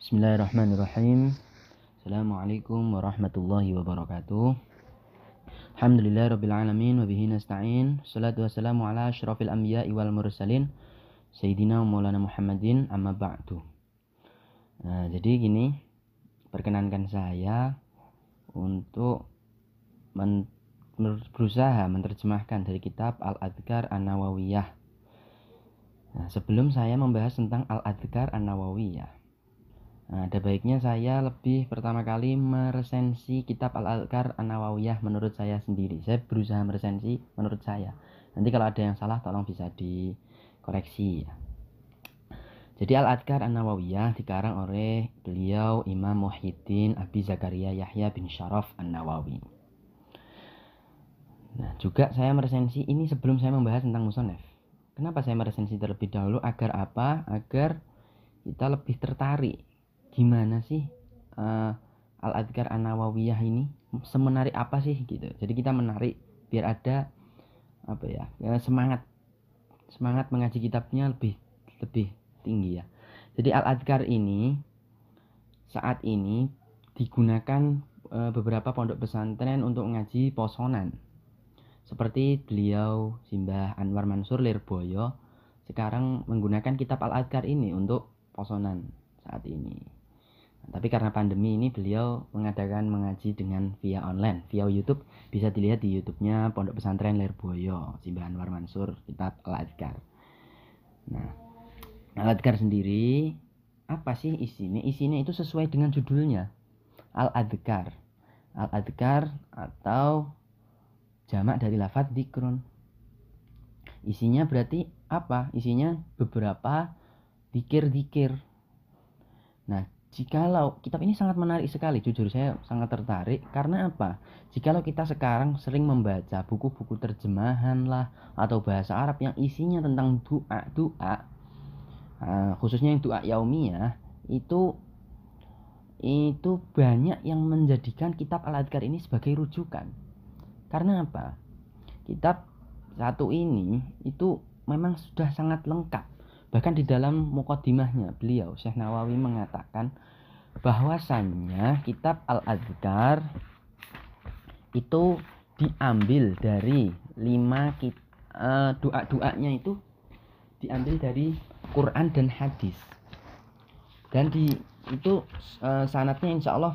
Bismillahirrahmanirrahim. Assalamualaikum warahmatullahi wabarakatuh. Alhamdulillah rabbil alamin wa bihi nasta'in. Salatu wassalamu ala asyrafil anbiya'i wal mursalin Sayyidina Maulana Muhammadin amma ba'du. Nah, jadi gini, perkenankan saya untuk men berusaha menerjemahkan dari kitab Al-Adhkar An-Nawawiyah. Nah, sebelum saya membahas tentang Al-Adhkar An-Nawawiyah, Nah, ada baiknya saya lebih pertama kali meresensi kitab Al-Alkar An-Nawawiyah menurut saya sendiri. Saya berusaha meresensi menurut saya. Nanti kalau ada yang salah tolong bisa dikoreksi ya. Jadi Al-Adkar An-Nawawiyah dikarang oleh beliau Imam Muhyiddin Abi Zakaria Yahya bin Syaraf An-Nawawi. Nah, juga saya meresensi ini sebelum saya membahas tentang musonef. Kenapa saya meresensi terlebih dahulu? Agar apa? Agar kita lebih tertarik gimana sih uh, Al-Adhkar An-Nawawiyah ini semenarik apa sih gitu. Jadi kita menarik biar ada apa ya, ya semangat semangat mengaji kitabnya lebih lebih tinggi ya. Jadi Al-Adhkar ini saat ini digunakan uh, beberapa pondok pesantren untuk mengaji posonan. Seperti beliau Simbah Anwar Mansur Lirboyo sekarang menggunakan kitab Al-Adhkar ini untuk posonan saat ini. Tapi karena pandemi ini beliau mengadakan mengaji dengan via online, via YouTube. Bisa dilihat di YouTube-nya Pondok Pesantren Lerboyo, Simbah Anwar Mansur, kitab Al-Adhkar. Nah, Al-Adhkar sendiri apa sih isinya? Isinya itu sesuai dengan judulnya. Al-Adhkar. Al-Adhkar atau jamak dari lafadz dikrun. Isinya berarti apa? Isinya beberapa dikir-dikir. Nah, Jikalau kitab ini sangat menarik sekali, jujur saya sangat tertarik karena apa? Jikalau kita sekarang sering membaca buku-buku terjemahan lah atau bahasa Arab yang isinya tentang doa doa, uh, khususnya yang doa yaumiyah itu itu banyak yang menjadikan kitab Al-Adhkar ini sebagai rujukan. Karena apa? Kitab satu ini itu memang sudah sangat lengkap Bahkan di dalam mukodimahnya beliau Syekh Nawawi mengatakan bahwasannya kitab Al-Adhkar itu diambil dari lima uh, doa-doanya itu diambil dari Quran dan hadis. Dan di itu uh, sanatnya insya Allah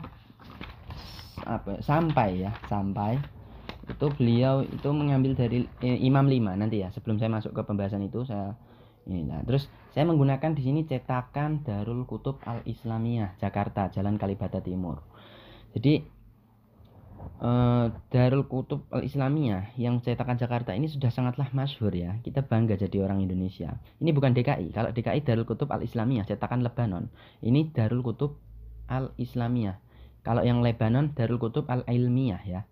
apa sampai ya sampai itu beliau itu mengambil dari eh, Imam lima nanti ya sebelum saya masuk ke pembahasan itu saya ini, nah, terus saya menggunakan di sini cetakan Darul Kutub Al Islamiyah Jakarta, Jalan Kalibata Timur. Jadi eh, Darul Kutub Al Islamiyah yang cetakan Jakarta ini sudah sangatlah masyhur ya. Kita bangga jadi orang Indonesia. Ini bukan DKI. Kalau DKI Darul Kutub Al Islamiyah cetakan Lebanon. Ini Darul Kutub Al Islamiyah. Kalau yang Lebanon Darul Kutub Al Ilmiyah ya.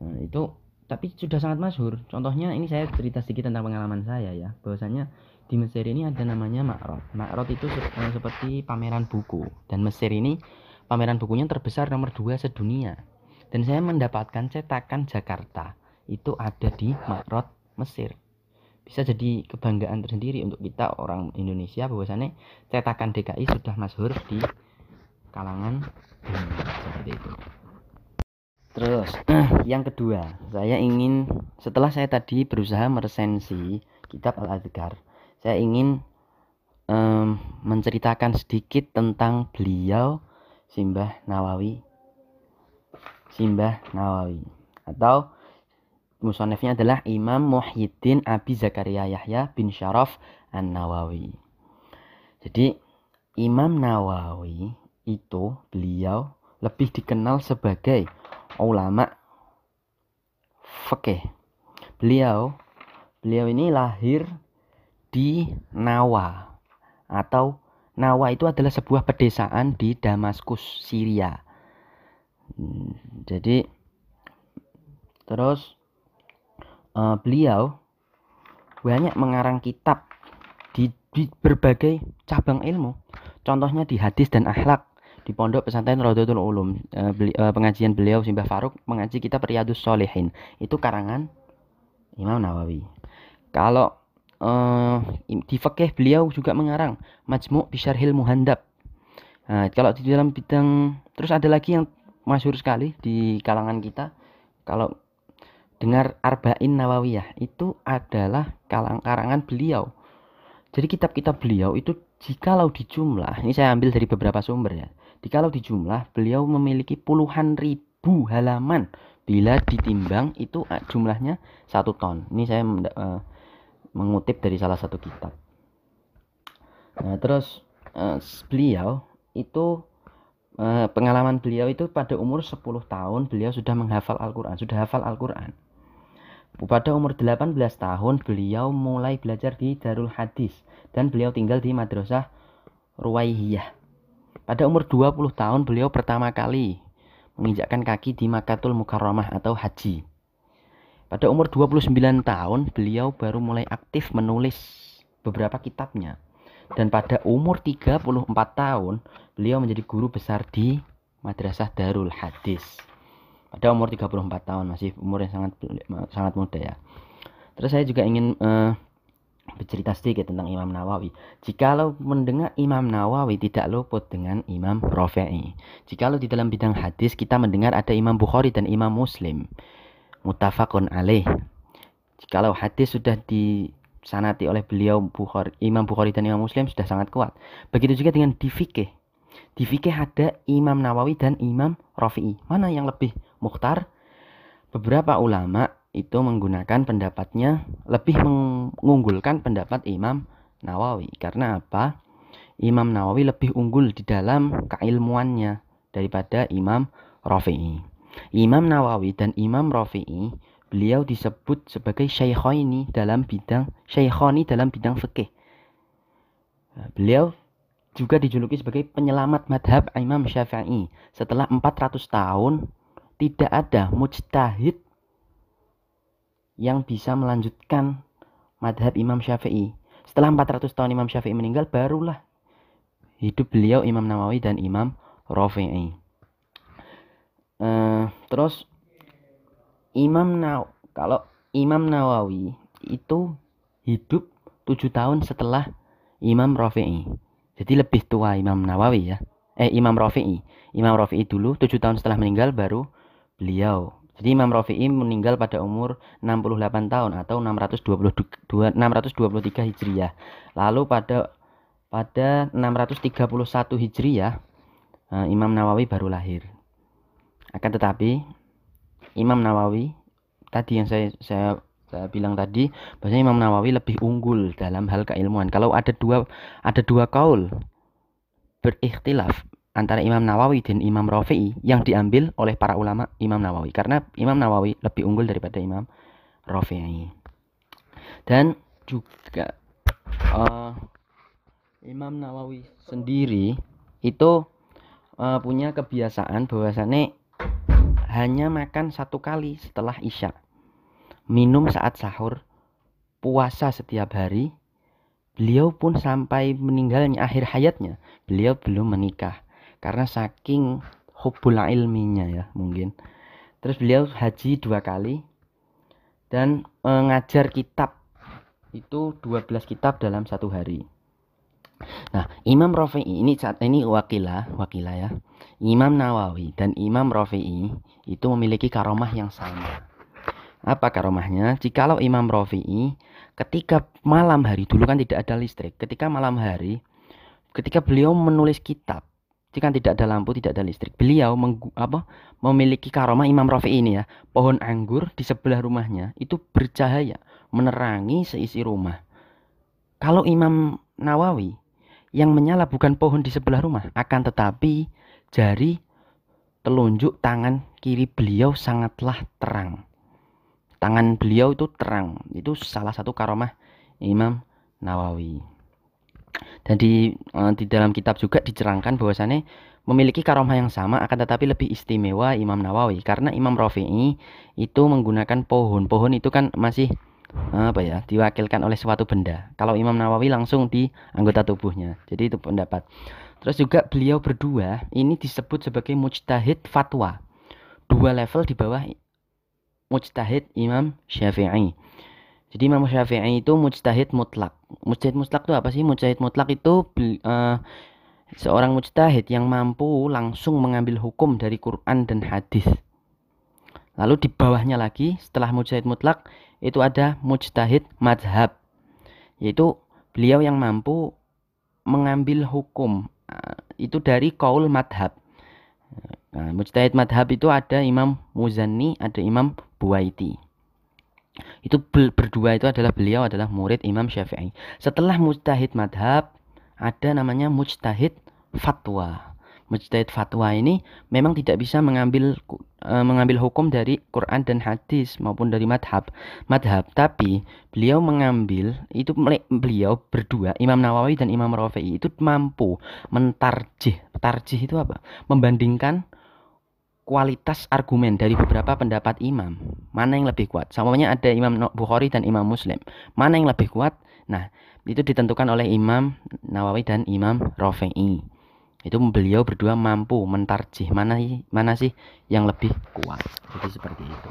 Nah, itu tapi sudah sangat masyhur. Contohnya ini saya cerita sedikit tentang pengalaman saya ya. Bahwasanya di Mesir ini ada namanya Ma'rod. Ma'rod itu eh, seperti pameran buku dan Mesir ini pameran bukunya terbesar nomor dua sedunia. Dan saya mendapatkan cetakan Jakarta itu ada di Ma'rod Mesir. Bisa jadi kebanggaan tersendiri untuk kita orang Indonesia bahwasannya cetakan DKI sudah masyhur di kalangan dunia seperti itu. Terus yang kedua, saya ingin setelah saya tadi berusaha meresensi kitab Al-Adhkar saya ingin um, menceritakan sedikit tentang beliau Simbah Nawawi Simbah Nawawi atau musonefnya adalah Imam Muhyiddin Abi Zakaria Yahya bin Syaraf An-Nawawi. Jadi Imam Nawawi itu beliau lebih dikenal sebagai ulama fikih. Beliau beliau ini lahir di Nawa atau Nawa itu adalah sebuah pedesaan di Damaskus, Syria. Hmm, jadi terus uh, beliau banyak mengarang kitab di, di berbagai cabang ilmu. Contohnya di hadis dan akhlak di Pondok Pesantren Rodotul Ulum. Beli, uh, pengajian beliau Simbah Faruk mengaji kitab Riyadus Solehin. Itu karangan Imam Nawawi. Kalau uh, di fakih beliau juga mengarang Majmu' Bisyarhil Muhandab Nah, kalau di dalam bidang terus ada lagi yang masyhur sekali di kalangan kita kalau dengar Arba'in Nawawiyah itu adalah kalang karangan beliau. Jadi kitab-kitab beliau itu jikalau dijumlah, ini saya ambil dari beberapa sumber ya. Jikalau dijumlah, beliau memiliki puluhan ribu halaman. Bila ditimbang itu eh, jumlahnya satu ton. Ini saya uh, mengutip dari salah satu kitab. Nah, terus uh, beliau itu uh, pengalaman beliau itu pada umur 10 tahun beliau sudah menghafal Al-Qur'an, sudah hafal Al-Qur'an. Pada umur 18 tahun beliau mulai belajar di Darul Hadis dan beliau tinggal di Madrasah Ruwaihiyah. Pada umur 20 tahun beliau pertama kali menginjakkan kaki di Makatul Mukarramah atau haji. Pada umur 29 tahun beliau baru mulai aktif menulis beberapa kitabnya. Dan pada umur 34 tahun beliau menjadi guru besar di Madrasah Darul Hadis pada umur 34 tahun masih umur yang sangat sangat muda ya terus saya juga ingin uh, bercerita sedikit tentang Imam Nawawi. Jikalau mendengar Imam Nawawi tidak luput dengan Imam Rafi'i. Jikalau di dalam bidang hadis kita mendengar ada Imam Bukhari dan Imam Muslim. Mutafakun alaih. Jikalau hadis sudah disanati oleh beliau Bukhari, Imam Bukhari dan Imam Muslim sudah sangat kuat. Begitu juga dengan di fikih. Di fikih ada Imam Nawawi dan Imam Rafi'i. Mana yang lebih mukhtar? Beberapa ulama itu menggunakan pendapatnya lebih mengunggulkan pendapat Imam Nawawi. Karena apa? Imam Nawawi lebih unggul di dalam keilmuannya daripada Imam Rafi'i. Imam Nawawi dan Imam Rafi'i beliau disebut sebagai syaikhaini dalam bidang syaikhani dalam bidang fikih. Beliau juga dijuluki sebagai penyelamat madhab Imam Syafi'i. Setelah 400 tahun, tidak ada mujtahid yang bisa melanjutkan madhab Imam Syafi'i. Setelah 400 tahun Imam Syafi'i meninggal, barulah hidup beliau Imam Nawawi dan Imam Rafi'i. Uh, terus Imam Naw kalau Imam Nawawi itu hidup tujuh tahun setelah Imam Rafi'i. Jadi lebih tua Imam Nawawi ya. Eh Imam Rafi'i. Imam Rafi'i dulu 7 tahun setelah meninggal baru beliau. Jadi Imam Rafi'i meninggal pada umur 68 tahun atau 622 623 Hijriah. Lalu pada pada 631 Hijriah eh, Imam Nawawi baru lahir. Akan tetapi Imam Nawawi tadi yang saya saya saya bilang tadi bahwasanya Imam Nawawi lebih unggul dalam hal keilmuan. Kalau ada dua ada dua kaul berikhtilaf antara Imam Nawawi dan Imam Rafi'i yang diambil oleh para ulama Imam Nawawi karena Imam Nawawi lebih unggul daripada Imam Rafi'i. Dan juga uh, Imam Nawawi sendiri itu uh, punya kebiasaan bahwasannya hanya makan satu kali setelah isya minum saat sahur, puasa setiap hari. Beliau pun sampai meninggalnya akhir hayatnya, beliau belum menikah karena saking hubul ilminya ya mungkin. Terus beliau haji dua kali dan mengajar kitab itu 12 kitab dalam satu hari. Nah, Imam Rafi'i ini saat ini wakilah, wakilah ya. Imam Nawawi dan Imam Rafi'i itu memiliki karomah yang sama. Apa karomahnya? Jikalau Imam Rafi'i ketika malam hari dulu kan tidak ada listrik. Ketika malam hari ketika beliau menulis kitab jika tidak ada lampu, tidak ada listrik. Beliau menggu, apa, memiliki karomah Imam Rafi'i ini ya. Pohon anggur di sebelah rumahnya itu bercahaya, menerangi seisi rumah. Kalau Imam Nawawi yang menyala bukan pohon di sebelah rumah, akan tetapi jari telunjuk tangan kiri beliau sangatlah terang. Tangan beliau itu terang. Itu salah satu karomah Imam Nawawi. Dan di, uh, di dalam kitab juga dicerangkan bahwasannya memiliki karomah yang sama akan tetapi lebih istimewa Imam Nawawi. Karena Imam Rafi'i itu menggunakan pohon pohon itu kan masih apa ya diwakilkan oleh suatu benda. Kalau Imam Nawawi langsung di anggota tubuhnya. Jadi itu pendapat terus juga beliau berdua ini disebut sebagai mujtahid fatwa dua level di bawah mujtahid Imam Syafi'i. Jadi Imam Syafi'i itu mujtahid mutlak. Mujtahid mutlak itu apa sih? Mujtahid mutlak itu uh, seorang mujtahid yang mampu langsung mengambil hukum dari Quran dan hadis. Lalu di bawahnya lagi setelah mujtahid mutlak itu ada mujtahid madhab yaitu beliau yang mampu mengambil hukum itu dari kaul madhab. Nah, mujtahid madhab itu ada Imam Muzanni, ada Imam Buaiti. Itu berdua itu adalah beliau adalah murid Imam Syafi'i. Setelah mujtahid madhab ada namanya mujtahid fatwa. Mujtahid fatwa ini memang tidak bisa mengambil e, mengambil hukum dari Quran dan hadis maupun dari madhab. Madhab, tapi beliau mengambil itu beliau berdua Imam Nawawi dan Imam Rafi'i itu mampu mentarjih. Tarjih itu apa? Membandingkan kualitas argumen dari beberapa pendapat imam mana yang lebih kuat samanya ada imam Bukhari dan imam Muslim mana yang lebih kuat nah itu ditentukan oleh imam Nawawi dan imam Rafi'i itu beliau berdua mampu mentarjih mana mana sih yang lebih kuat. Jadi seperti itu.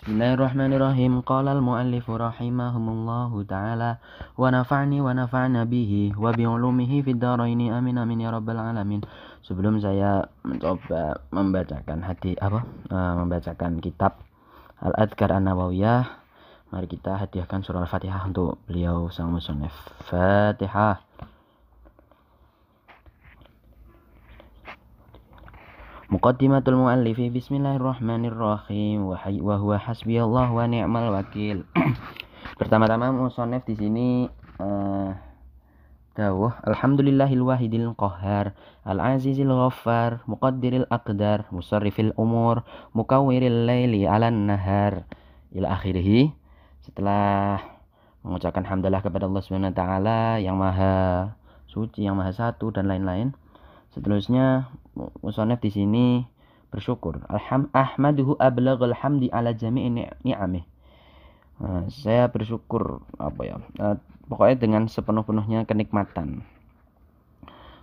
Bismillahirrahmanirrahim. Qala al-muallif rahimahumullahu ta'ala Wa nafa'ni wa nafa'na bihi Wa bi'ulumihi fid daraini. Amin amin ya rabbal alamin. Sebelum saya mencoba membacakan hati apa? Uh, membacakan kitab Al-Adhkar An-Nawawiyah Mari kita hadiahkan surah Al-Fatihah untuk beliau sang musannif. Fatihah Muqaddimatul muallifi Bismillahirrahmanirrahim wa huwa hasbiyallah wa ni'mal wakil. Pertama-tama musannif di sini uh, dawuh alhamdulillahil wahidil qahhar al azizil ghaffar muqaddiril aqdar musarrifil umur mukawwiril laili 'alan nahar ila akhirih. Setelah mengucapkan hamdalah kepada Allah Subhanahu wa taala yang maha suci, yang maha satu dan lain-lain. Seterusnya musonef di sini bersyukur. Alham ahmaduhu ablaghal hamdi ala jami'i ni'amih. Nah, saya bersyukur apa ya? Uh, pokoknya dengan sepenuh-penuhnya kenikmatan.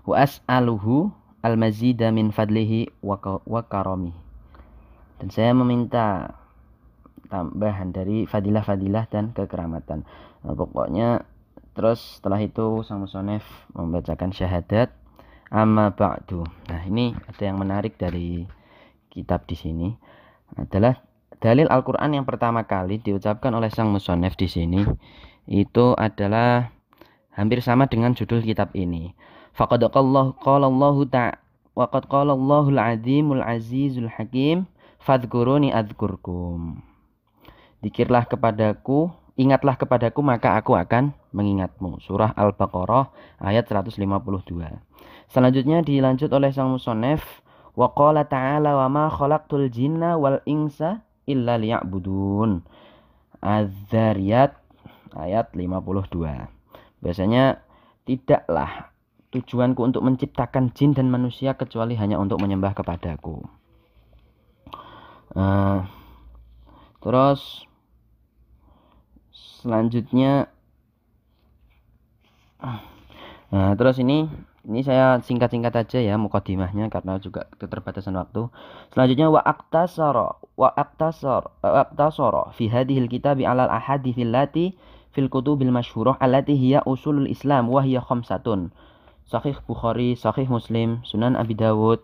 Wa as'aluhu al-mazida min fadlihi wa, karami. Dan saya meminta tambahan dari fadilah-fadilah dan kekeramatan. Nah, pokoknya terus setelah itu sang musonef membacakan syahadat Amma ba'du. Nah, ini ada yang menarik dari kitab di sini adalah dalil Al-Qur'an yang pertama kali diucapkan oleh sang musonef di sini itu adalah hampir sama dengan judul kitab ini. Faqad qala Allahu ta'ala wa qad qala Allahul azimul azizul hakim fadhkuruni adzkurkum. Dikirlah kepadaku, ingatlah kepadaku maka aku akan mengingatmu. Surah Al-Baqarah ayat 152. Selanjutnya dilanjut oleh sang musonef wa qala ta'ala wa ma khalaqtul jinna wal insa illa liya'budun. Az-Zariyat ayat 52. Biasanya tidaklah tujuanku untuk menciptakan jin dan manusia kecuali hanya untuk menyembah kepadaku. Uh, terus selanjutnya Nah, terus ini ini saya singkat-singkat aja ya mukadimahnya karena juga keterbatasan waktu. Selanjutnya wa aktasara wa aktasar wa aktasara fi hadhil kitabi alal ahaditsil lati fil kutubil masyhurah allati hiya usulul Islam wa hiya khamsatun. Sahih Bukhari, Sahih Muslim, Sunan Abi Dawud,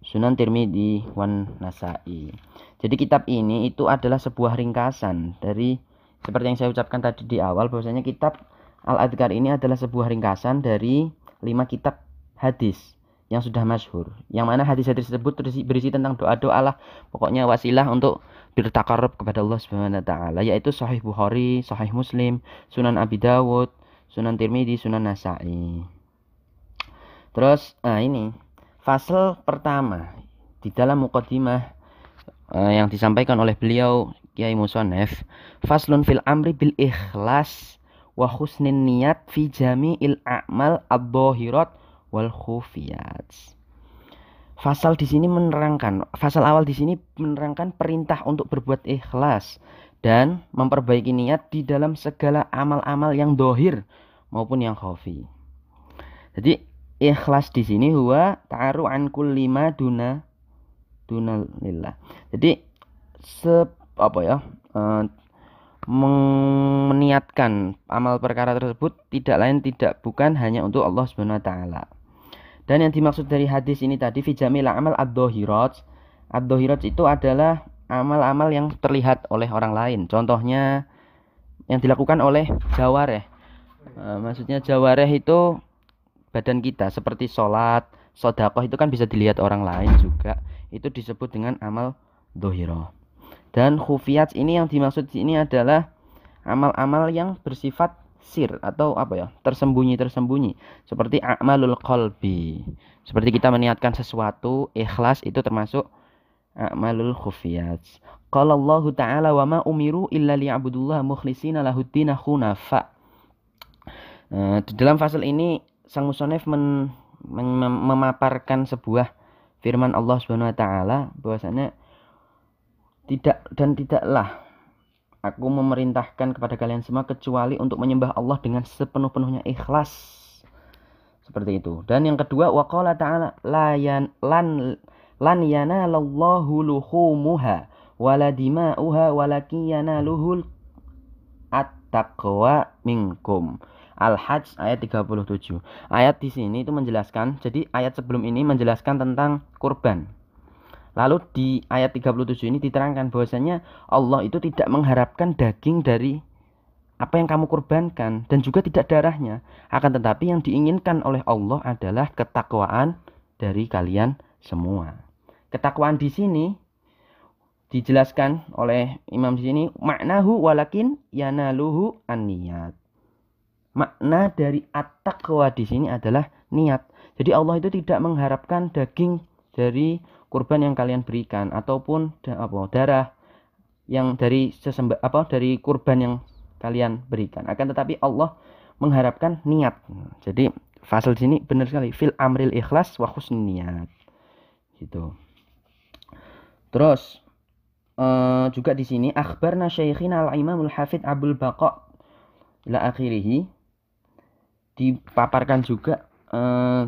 Sunan Tirmidzi, wan Nasai. Jadi kitab ini itu adalah sebuah ringkasan dari seperti yang saya ucapkan tadi di awal bahwasanya kitab Al-Adhkar ini adalah sebuah ringkasan dari lima kitab hadis yang sudah masyhur. Yang mana hadis-hadis tersebut berisi, tentang doa-doa lah. Pokoknya wasilah untuk bertakarub kepada Allah Subhanahu wa taala yaitu Sahih Bukhari, Sahih Muslim, Sunan Abi Dawud, Sunan Tirmidzi, Sunan Nasa'i. Terus nah ini fasal pertama di dalam muqaddimah uh, yang disampaikan oleh beliau Kiai Musonef faslun fil amri bil ikhlas wa husnin niat fi jami'il a'mal ad-dhahirat wal khufiyat. Fasal di sini menerangkan, fasal awal di sini menerangkan perintah untuk berbuat ikhlas dan memperbaiki niat di dalam segala amal-amal yang dohir maupun yang khafi. Jadi ikhlas di sini huwa ta'aru an kulli ma duna duna lillah. Jadi se apa ya? Uh, meniatkan amal perkara tersebut tidak lain tidak bukan hanya untuk Allah Subhanahu wa taala. Dan yang dimaksud dari hadis ini tadi fijamil amal. Ad-dohirat itu adalah amal-amal yang terlihat oleh orang lain. Contohnya yang dilakukan oleh jawareh. Uh, maksudnya jawareh itu badan kita seperti sholat, sodakoh itu kan bisa dilihat orang lain juga. Itu disebut dengan amal dohiro. Dan khufiyat ini yang dimaksud ini adalah amal-amal yang bersifat sir atau apa ya tersembunyi-tersembunyi seperti amalul qalbi. Seperti kita meniatkan sesuatu ikhlas itu termasuk amalul khufiyat qala Allah taala wa ma umiru illa liya'budullah mukhlishina lahuddin hunafa. Uh, di dalam fasal ini sang musonef men, men, memaparkan sebuah firman Allah Subhanahu wa taala bahwasanya tidak dan tidaklah Aku memerintahkan kepada kalian semua kecuali untuk menyembah Allah dengan sepenuh-penuhnya ikhlas. Seperti itu. Dan yang kedua, waqala ta'ala la yan, lan lan yanalallahu luhumuha wala dima'uha walakin yanaluhul at-taqwa minkum. Al-Hajj ayat 37. Ayat di sini itu menjelaskan, jadi ayat sebelum ini menjelaskan tentang kurban. Lalu di ayat 37 ini diterangkan bahwasanya Allah itu tidak mengharapkan daging dari apa yang kamu kurbankan dan juga tidak darahnya. Akan tetapi yang diinginkan oleh Allah adalah ketakwaan dari kalian semua. Ketakwaan di sini dijelaskan oleh imam di sini maknahu walakin yanaluhu an-niyat. Makna dari at-taqwa di sini adalah niat. Jadi Allah itu tidak mengharapkan daging dari kurban yang kalian berikan ataupun apa darah yang dari sesembah apa dari kurban yang kalian berikan. Akan tetapi Allah mengharapkan niat. Jadi fasal sini benar sekali. Fil amril ikhlas wa niat gitu. Terus uh, juga di sini akhbarna syaikhina al imamul hafid abul baqa ila akhirih. Dipaparkan juga uh,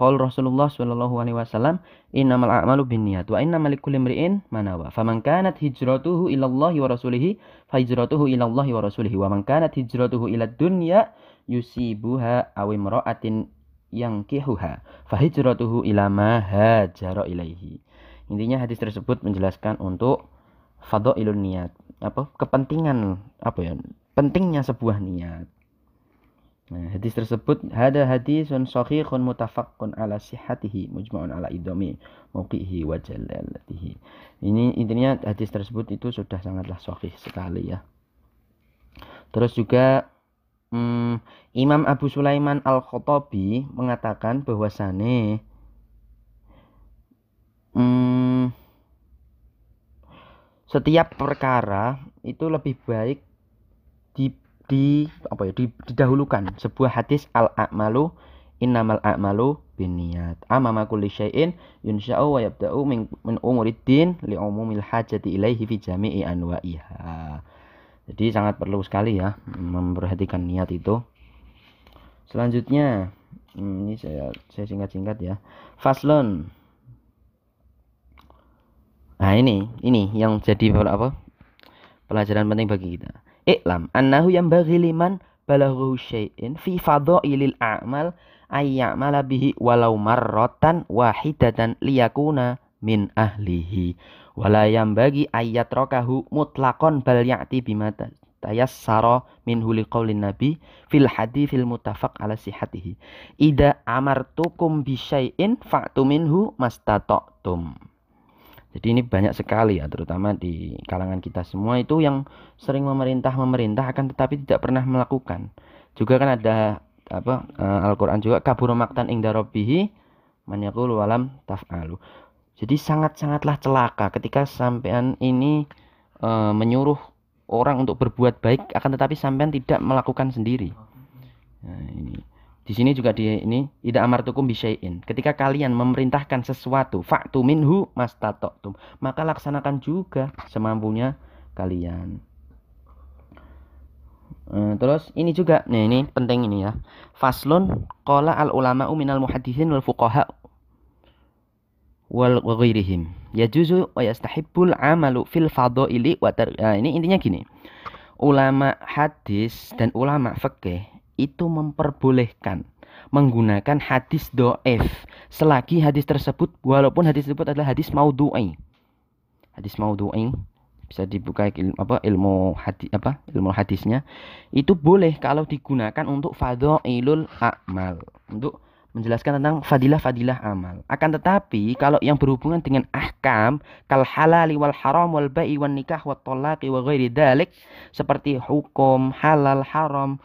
Qol Rasulullah sallallahu alaihi wasallam innamal a'malu binniyat wa innamal likulli imri'in ma nawa. Faman kanat hijratuhu ila Allah wa rasulih fa hijratuhu ila Allah wa rasulih wa man kanat hijratuhu ila dunya yusibuha aw imra'atin yankihuha fa hijratuhu ila ma hajara ilaihi. Intinya hadis tersebut menjelaskan untuk fadhailun niat, apa kepentingan apa ya? Pentingnya sebuah niat. Nah, hadis tersebut ada hadisun sahihun mutafaqqun ala sihhatihi mujma'un ala idami mauqihi wa jalalatihi. Ini intinya hadis tersebut itu sudah sangatlah sahih sekali ya. Terus juga hmm, Imam Abu Sulaiman Al-Khattabi mengatakan bahwasane hmm, setiap perkara itu lebih baik di apa ya di, didahulukan. Sebuah hadis al a'malu innamal a'malu binniyat. Amama kulli syai'in yunsha'u wa yabda'u min, min umuriddin li umumil hajati ilaihi fi jami'i anwa'iha. Jadi sangat perlu sekali ya memperhatikan niat itu. Selanjutnya hmm, ini saya saya singkat-singkat ya. Faslon nah ini ini yang jadi apa? Pelajaran penting bagi kita Iklam annahu yang bagi liman balaghu syai'in fi fadhailil a'mal ayya'mala bihi walau marratan wahidatan liyakuna min ahlihi. Wala yang bagi ayat rokahu mutlakon bal ya'ti bima tayassara minhu liqaulin nabi fil hadithil mutafaq ala sihatihi ida amartukum bisyai'in fa'tu minhu mastata'tum jadi ini banyak sekali ya, terutama di kalangan kita semua itu yang sering memerintah-memerintah akan tetapi tidak pernah melakukan. Juga kan ada apa uh, Al-Qur'an juga kabur maktan ing darobihi man walam taf'alu. Jadi sangat-sangatlah celaka ketika sampean ini uh, menyuruh orang untuk berbuat baik akan tetapi sampean tidak melakukan sendiri. Nah, ini di sini juga di ini ida amartukum bisyai'in. Ketika kalian memerintahkan sesuatu, fa'tu minhu mastata'tum, maka laksanakan juga semampunya kalian. Uh, terus ini juga, nih ini penting ini ya. Faslun qala al ulama minal muhaddisin wal fuqaha wal ghairihim. Yajuzu wa yastahibbul amalu fil fadhaili wa nah, ini intinya gini. Ulama hadis dan ulama fikih itu memperbolehkan menggunakan hadis do'ef selagi hadis tersebut walaupun hadis tersebut adalah hadis maudhu'i hadis maudhu'i bisa dibuka ilmu apa ilmu hadis apa ilmu hadisnya. Itu boleh kalau digunakan untuk fadhailul a'mal. Untuk menjelaskan tentang fadilah-fadilah amal. Akan tetapi kalau yang berhubungan dengan ahkam kal halali wal haram wal ba'i wan nikah wat talaqi wa ghairi dalik seperti hukum halal haram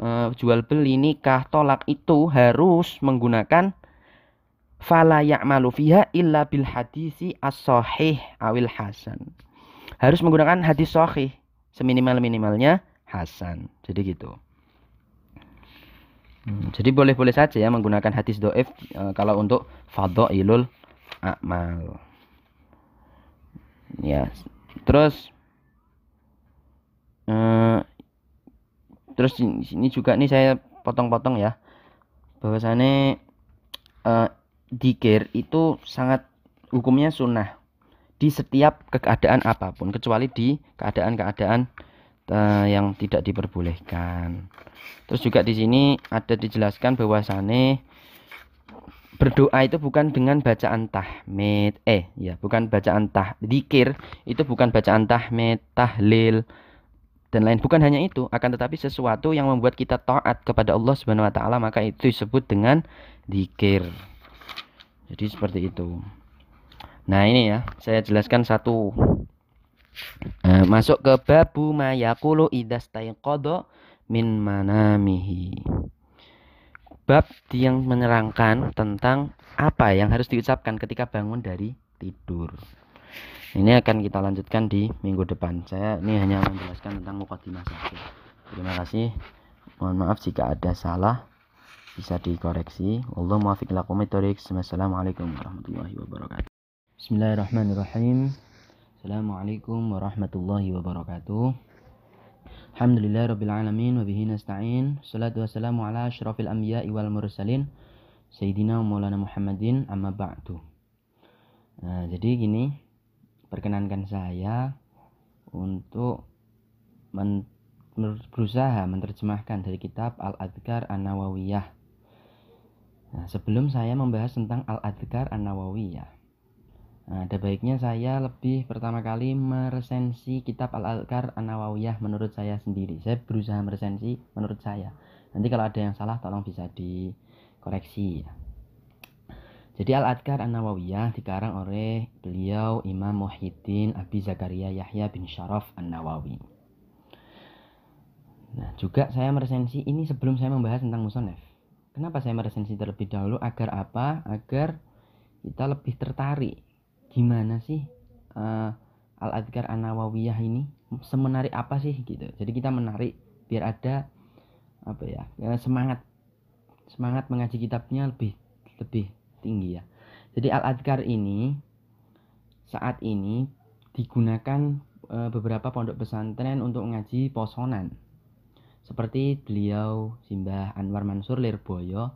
uh, jual beli nikah tolak itu harus menggunakan fala ya'malu fiha illa bil hadisi as-sahih awil hasan harus menggunakan hadis sahih seminimal-minimalnya hasan. Jadi gitu. Hmm, jadi boleh-boleh saja ya menggunakan hadis doif e, kalau untuk fadhailul amal. Ya. Terus e, terus ini juga nih saya potong-potong ya. Bahwasannya e, dikir itu sangat hukumnya sunnah di setiap keadaan apa pun kecuali di keadaan-keadaan uh, yang tidak diperbolehkan. Terus juga di sini ada dijelaskan bahwasannya berdoa itu bukan dengan bacaan tahmid eh ya bukan bacaan tah dikir itu bukan bacaan tahmid tahlil dan lain bukan hanya itu akan tetapi sesuatu yang membuat kita taat kepada Allah Subhanahu wa taala maka itu disebut dengan dikir jadi seperti itu Nah ini ya, saya jelaskan satu. Nah, masuk ke babu mayakulu idastaiqodo min manamihi. Bab yang menerangkan tentang apa yang harus diucapkan ketika bangun dari tidur. Ini akan kita lanjutkan di minggu depan. Saya ini hanya menjelaskan tentang mukadimah saja. Terima kasih. Mohon maaf jika ada salah bisa dikoreksi. Allah muafiq lakum Wassalamualaikum warahmatullahi wabarakatuh. Bismillahirrahmanirrahim. Assalamualaikum warahmatullahi wabarakatuh. Alhamdulillah rabbil alamin wa bihi nasta'in. Salatu wassalamu ala asyrafil anbiya'i wal mursalin Sayyidina Maulana Muhammadin amma ba'du. Nah, jadi gini, perkenankan saya untuk men berusaha menerjemahkan dari kitab Al-Adhkar An-Nawawiyah. Nah, sebelum saya membahas tentang Al-Adhkar An-Nawawiyah, Nah, ada baiknya saya lebih pertama kali meresensi kitab Al-Alkar An-Nawawiyah menurut saya sendiri. Saya berusaha meresensi menurut saya. Nanti kalau ada yang salah tolong bisa dikoreksi. Jadi Al-Adkar An-Nawawiyah dikarang oleh beliau Imam Muhyiddin Abi Zakaria Yahya bin Syaraf An-Nawawi. Nah, juga saya meresensi ini sebelum saya membahas tentang musonef. Kenapa saya meresensi terlebih dahulu? Agar apa? Agar kita lebih tertarik gimana sih uh, Al-Adhkar An-Nawawiyah ini semenarik apa sih gitu. Jadi kita menarik biar ada apa ya, ya semangat semangat mengaji kitabnya lebih lebih tinggi ya. Jadi Al-Adhkar ini saat ini digunakan e, beberapa pondok pesantren untuk mengaji posonan. Seperti beliau Simbah Anwar Mansur Lirboyo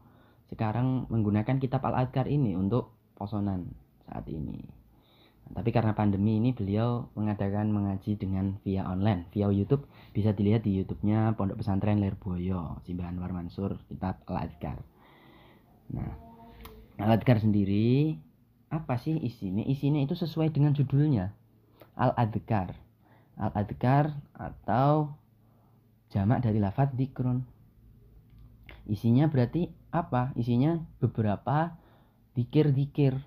sekarang menggunakan kitab Al-Adhkar ini untuk posonan saat ini. Tapi karena pandemi ini beliau mengadakan mengaji dengan via online, via YouTube. Bisa dilihat di YouTube-nya Pondok Pesantren Lerboyo, Simbah Anwar Mansur, kitab Al-Adhkar. Nah, Al-Adhkar sendiri apa sih isinya? Isinya itu sesuai dengan judulnya. Al-Adhkar. Al-Adhkar atau jamak dari lafadz dikrun. Isinya berarti apa? Isinya beberapa dikir-dikir.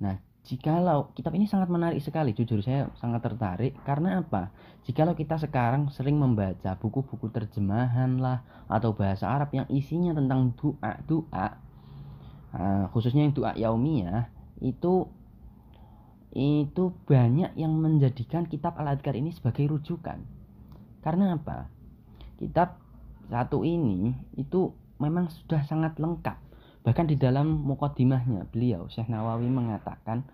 Nah, Jikalau kitab ini sangat menarik sekali, jujur saya sangat tertarik karena apa? Jikalau kita sekarang sering membaca buku-buku terjemahan lah atau bahasa Arab yang isinya tentang doa doa, uh, khususnya yang doa yaumiyah itu itu banyak yang menjadikan kitab Al-Adhkar ini sebagai rujukan. Karena apa? Kitab satu ini itu memang sudah sangat lengkap Bahkan di dalam mukodimahnya beliau Syekh Nawawi mengatakan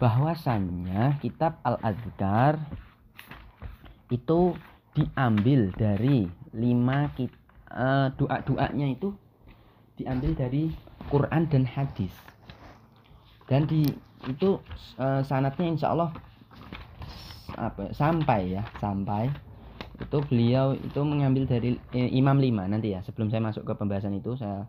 bahwasannya kitab Al-Adhkar itu diambil dari lima uh, doa-doanya itu diambil dari Quran dan hadis. Dan di itu uh, sanatnya insya Allah apa sampai ya sampai. Itu beliau itu mengambil dari eh, Imam 5 nanti ya sebelum saya masuk ke pembahasan itu saya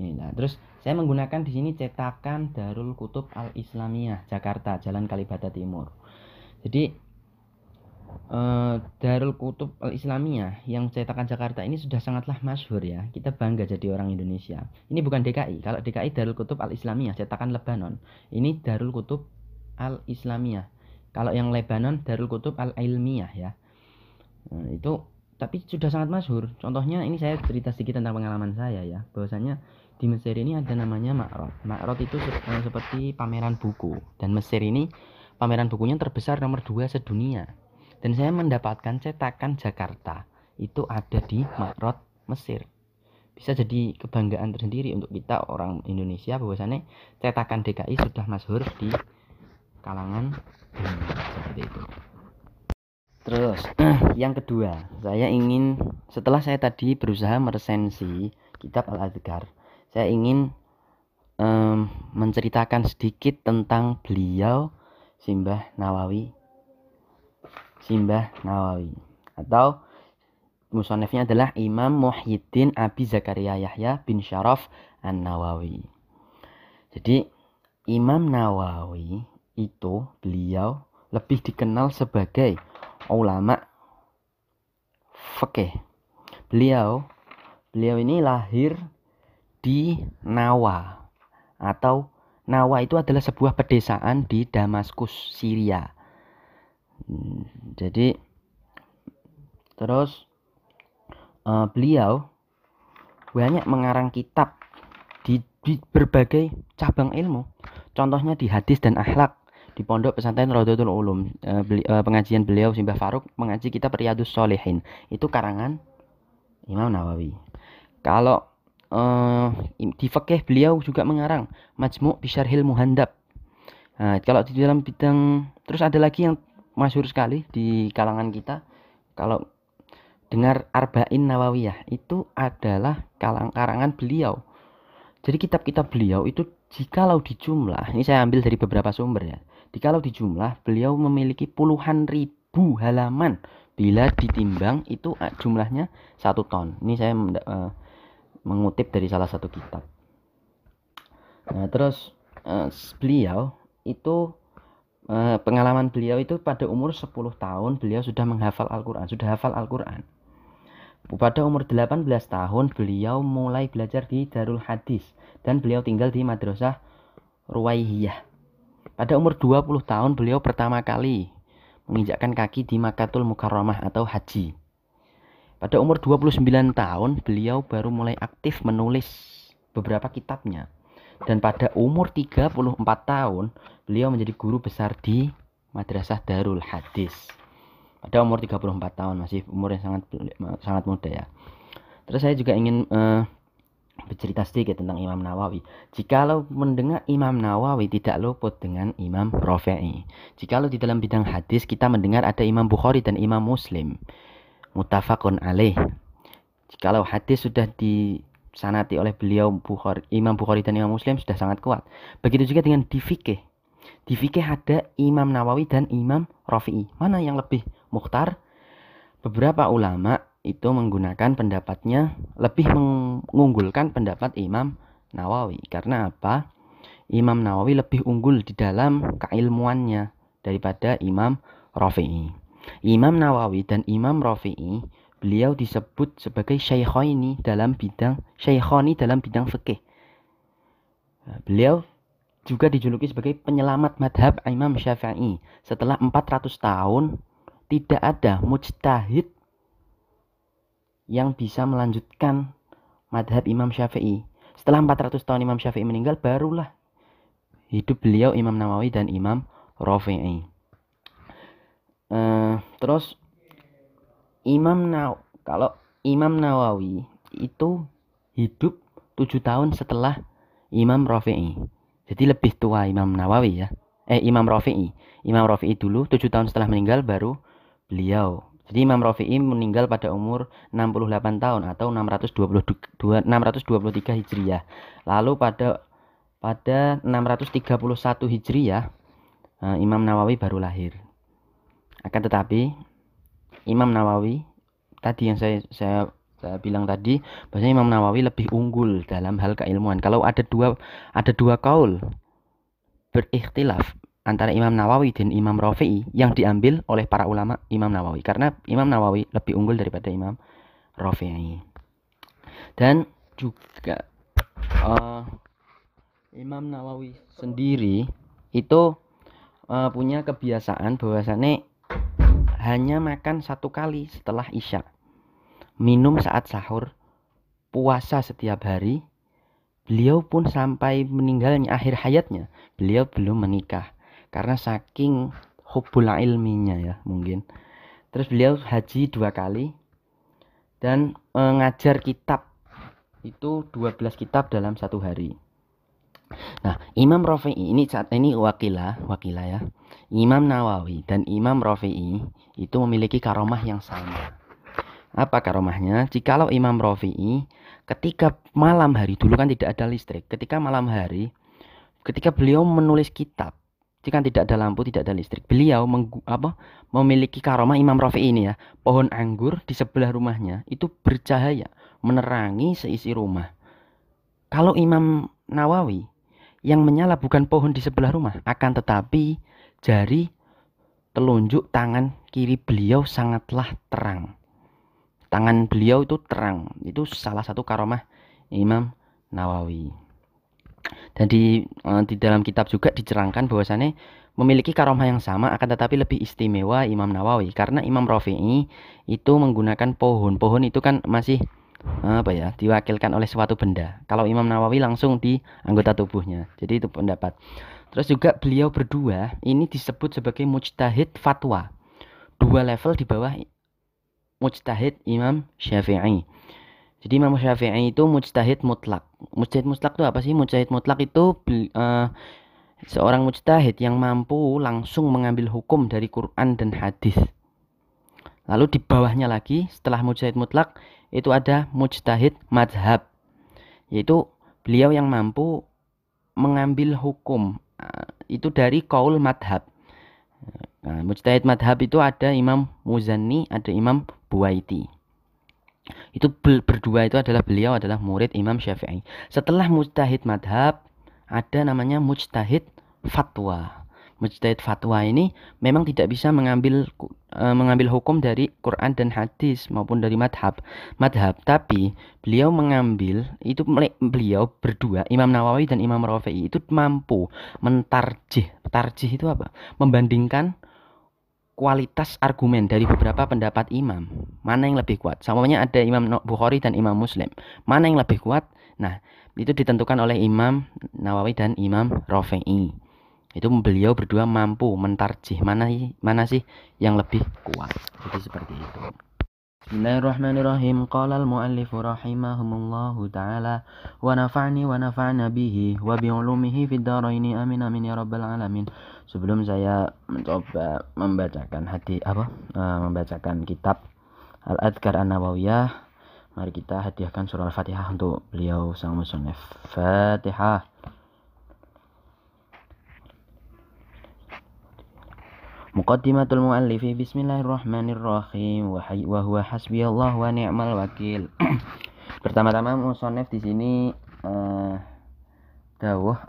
ini. Nah terus saya menggunakan di sini cetakan Darul Kutub Al Islamiyah Jakarta Jalan Kalibata Timur. Jadi eh, Darul Kutub Al Islamiyah yang cetakan Jakarta ini sudah sangatlah masyhur ya kita bangga jadi orang Indonesia ini bukan DKI kalau DKI Darul Kutub Al Islamiyah cetakan Lebanon ini Darul Kutub Al Islamiyah kalau yang Lebanon Darul Kutub Al Ilmiyah ya Nah, itu tapi sudah sangat masyhur. Contohnya ini saya cerita sedikit tentang pengalaman saya ya. Bahwasanya di Mesir ini ada namanya Makrot. Makrot itu eh, seperti pameran buku dan Mesir ini pameran bukunya terbesar nomor dua sedunia. Dan saya mendapatkan cetakan Jakarta itu ada di Makrot Mesir. Bisa jadi kebanggaan tersendiri untuk kita orang Indonesia bahwasannya cetakan DKI sudah masyhur di kalangan dunia seperti itu. Terus, yang kedua, saya ingin setelah saya tadi berusaha meresensi kitab Al-Adhkar, saya ingin um, menceritakan sedikit tentang beliau Simbah Nawawi. Simbah Nawawi atau musonefnya adalah Imam Muhyiddin Abi Zakaria Yahya bin Syaraf An-Nawawi. Jadi Imam Nawawi itu beliau lebih dikenal sebagai ulama fikih. Beliau beliau ini lahir di Nawa atau Nawa itu adalah sebuah pedesaan di Damaskus, Syria. Jadi terus uh, beliau banyak mengarang kitab di, di berbagai cabang ilmu. Contohnya di hadis dan akhlak di pondok pesantren Rodotul Ulum. Uh, beli, uh, pengajian beliau Simbah Faruk mengaji kita Riyadus Solehin itu karangan Imam Nawawi. Kalau uh, di fakih beliau juga mengarang Majmu' Bisyarhil Muhandab. Nah, kalau di dalam bidang terus ada lagi yang masyhur sekali di kalangan kita kalau dengar Arba'in Nawawiyah itu adalah kalang karangan beliau jadi kitab-kitab beliau itu jikalau dijumlah ini saya ambil dari beberapa sumber ya Jikalau dijumlah, beliau memiliki puluhan ribu halaman. Bila ditimbang itu eh, jumlahnya satu ton. Ini saya uh, mengutip dari salah satu kitab. Nah, terus uh, beliau itu pengalaman beliau itu pada umur 10 tahun beliau sudah menghafal Al-Qur'an, sudah hafal Al-Qur'an. Pada umur 18 tahun beliau mulai belajar di Darul Hadis dan beliau tinggal di Madrasah Ruwaihiyah pada umur 20 tahun beliau pertama kali menginjakkan kaki di Makatul Mukarramah atau haji. Pada umur 29 tahun beliau baru mulai aktif menulis beberapa kitabnya. Dan pada umur 34 tahun beliau menjadi guru besar di Madrasah Darul Hadis. Pada umur 34 tahun masih umur yang sangat sangat muda ya. Terus saya juga ingin uh, bercerita sedikit tentang Imam Nawawi. Jikalau mendengar Imam Nawawi tidak luput dengan Imam Rafi'i. Jikalau di dalam bidang hadis kita mendengar ada Imam Bukhari dan Imam Muslim. Mutafakun alaih. Jikalau hadis sudah disanati oleh beliau Bukhari, Imam Bukhari dan Imam Muslim sudah sangat kuat. Begitu juga dengan di fikih. Di fikih ada Imam Nawawi dan Imam Rafi'i. Mana yang lebih mukhtar? Beberapa ulama itu menggunakan pendapatnya lebih mengunggulkan pendapat Imam Nawawi. Karena apa? Imam Nawawi lebih unggul di dalam keilmuannya daripada Imam Rafi'i. Imam Nawawi dan Imam Rafi'i beliau disebut sebagai syaikhaini dalam bidang syaikhoni dalam bidang fikih. Nah, beliau juga dijuluki sebagai penyelamat madhab Imam Syafi'i. Setelah 400 tahun tidak ada mujtahid yang bisa melanjutkan madhab Imam Syafi'i. Setelah 400 tahun Imam Syafi'i meninggal, barulah hidup beliau Imam Nawawi dan Imam Rafi'i. Uh, terus Imam Naw kalau Imam Nawawi itu hidup 7 tahun setelah Imam Rafi'i. Jadi lebih tua Imam Nawawi ya. Eh Imam Rafi'i. Imam Rafi'i dulu 7 tahun setelah meninggal baru beliau jadi Imam Rafi'i meninggal pada umur 68 tahun atau 622 623 Hijriah. Lalu pada pada 631 Hijriah eh, Imam Nawawi baru lahir. Akan tetapi Imam Nawawi tadi yang saya saya saya bilang tadi bahwasanya Imam Nawawi lebih unggul dalam hal keilmuan. Kalau ada dua ada dua kaul berikhtilaf antara Imam Nawawi dan Imam Rafi'i yang diambil oleh para ulama Imam Nawawi karena Imam Nawawi lebih unggul daripada Imam Rafi'i. Dan juga uh, Imam Nawawi sendiri itu uh, punya kebiasaan bahwasannya hanya makan satu kali setelah Isya minum saat sahur, puasa setiap hari. Beliau pun sampai meninggalnya akhir hayatnya, beliau belum menikah karena saking hubul ilminya ya mungkin. Terus beliau haji dua kali dan mengajar kitab itu 12 kitab dalam satu hari. Nah, Imam Rafi'i ini saat ini wakilah, wakilah ya. Imam Nawawi dan Imam Rafi'i itu memiliki karomah yang sama. Apa karomahnya? Jikalau Imam Rafi'i ketika malam hari dulu kan tidak ada listrik. Ketika malam hari, ketika beliau menulis kitab, jika tidak ada lampu, tidak ada listrik, beliau menggu, apa, memiliki karomah Imam Rafi'i ini ya. Pohon anggur di sebelah rumahnya itu bercahaya, menerangi seisi rumah. Kalau Imam Nawawi yang menyala bukan pohon di sebelah rumah, akan tetapi jari telunjuk tangan kiri beliau sangatlah terang. Tangan beliau itu terang. Itu salah satu karomah Imam Nawawi. Dan di, uh, di dalam kitab juga dicerangkan bahwasannya memiliki karomah yang sama akan tetapi lebih istimewa Imam Nawawi. Karena Imam Rafi'i itu menggunakan pohon. Pohon itu kan masih apa ya diwakilkan oleh suatu benda kalau Imam Nawawi langsung di anggota tubuhnya jadi itu pendapat terus juga beliau berdua ini disebut sebagai mujtahid fatwa dua level di bawah mujtahid Imam Syafi'i. Jadi Imam Syafi'i itu mujtahid mutlak. Mujtahid mutlak itu apa sih? Mujtahid mutlak itu uh, seorang mujtahid yang mampu langsung mengambil hukum dari Quran dan hadis. Lalu di bawahnya lagi setelah mujtahid mutlak itu ada mujtahid madhab. Yaitu beliau yang mampu mengambil hukum uh, itu dari kaul madhab. Nah, mujtahid madhab itu ada Imam Muzanni, ada Imam Buaiti. Itu berdua itu adalah beliau adalah murid Imam Syafi'i. Setelah mujtahid madhab, ada namanya mujtahid fatwa. Mujtahid fatwa ini memang tidak bisa mengambil e, mengambil hukum dari Quran dan hadis maupun dari madhab. Madhab, tapi beliau mengambil itu beliau berdua Imam Nawawi dan Imam Rafi'i itu mampu mentarjih. Tarjih itu apa? Membandingkan kualitas argumen dari beberapa pendapat imam mana yang lebih kuat samanya ada imam Bukhari dan imam Muslim mana yang lebih kuat nah itu ditentukan oleh imam Nawawi dan imam Rafi'i itu beliau berdua mampu mentarjih mana mana sih yang lebih kuat jadi seperti itu Bismillahirrahmanirrahim. Qala al-muallif rahimahumullahu taala wa nafa'ni wa nafa'na bihi wa bi ulumihi fid dharain amin amin ya rabbal alamin. Sebelum saya mencoba membacakan hati apa uh, membacakan kitab Al-Adhkar An-Nawawiyah, mari kita hadiahkan surah Al-Fatihah untuk beliau sang musannif. Fatihah. Muqaddimatul muallifi Bismillahirrahmanirrahim wa huwa hasbiyallah wa ni'mal wakil. Pertama-tama musannif di sini uh,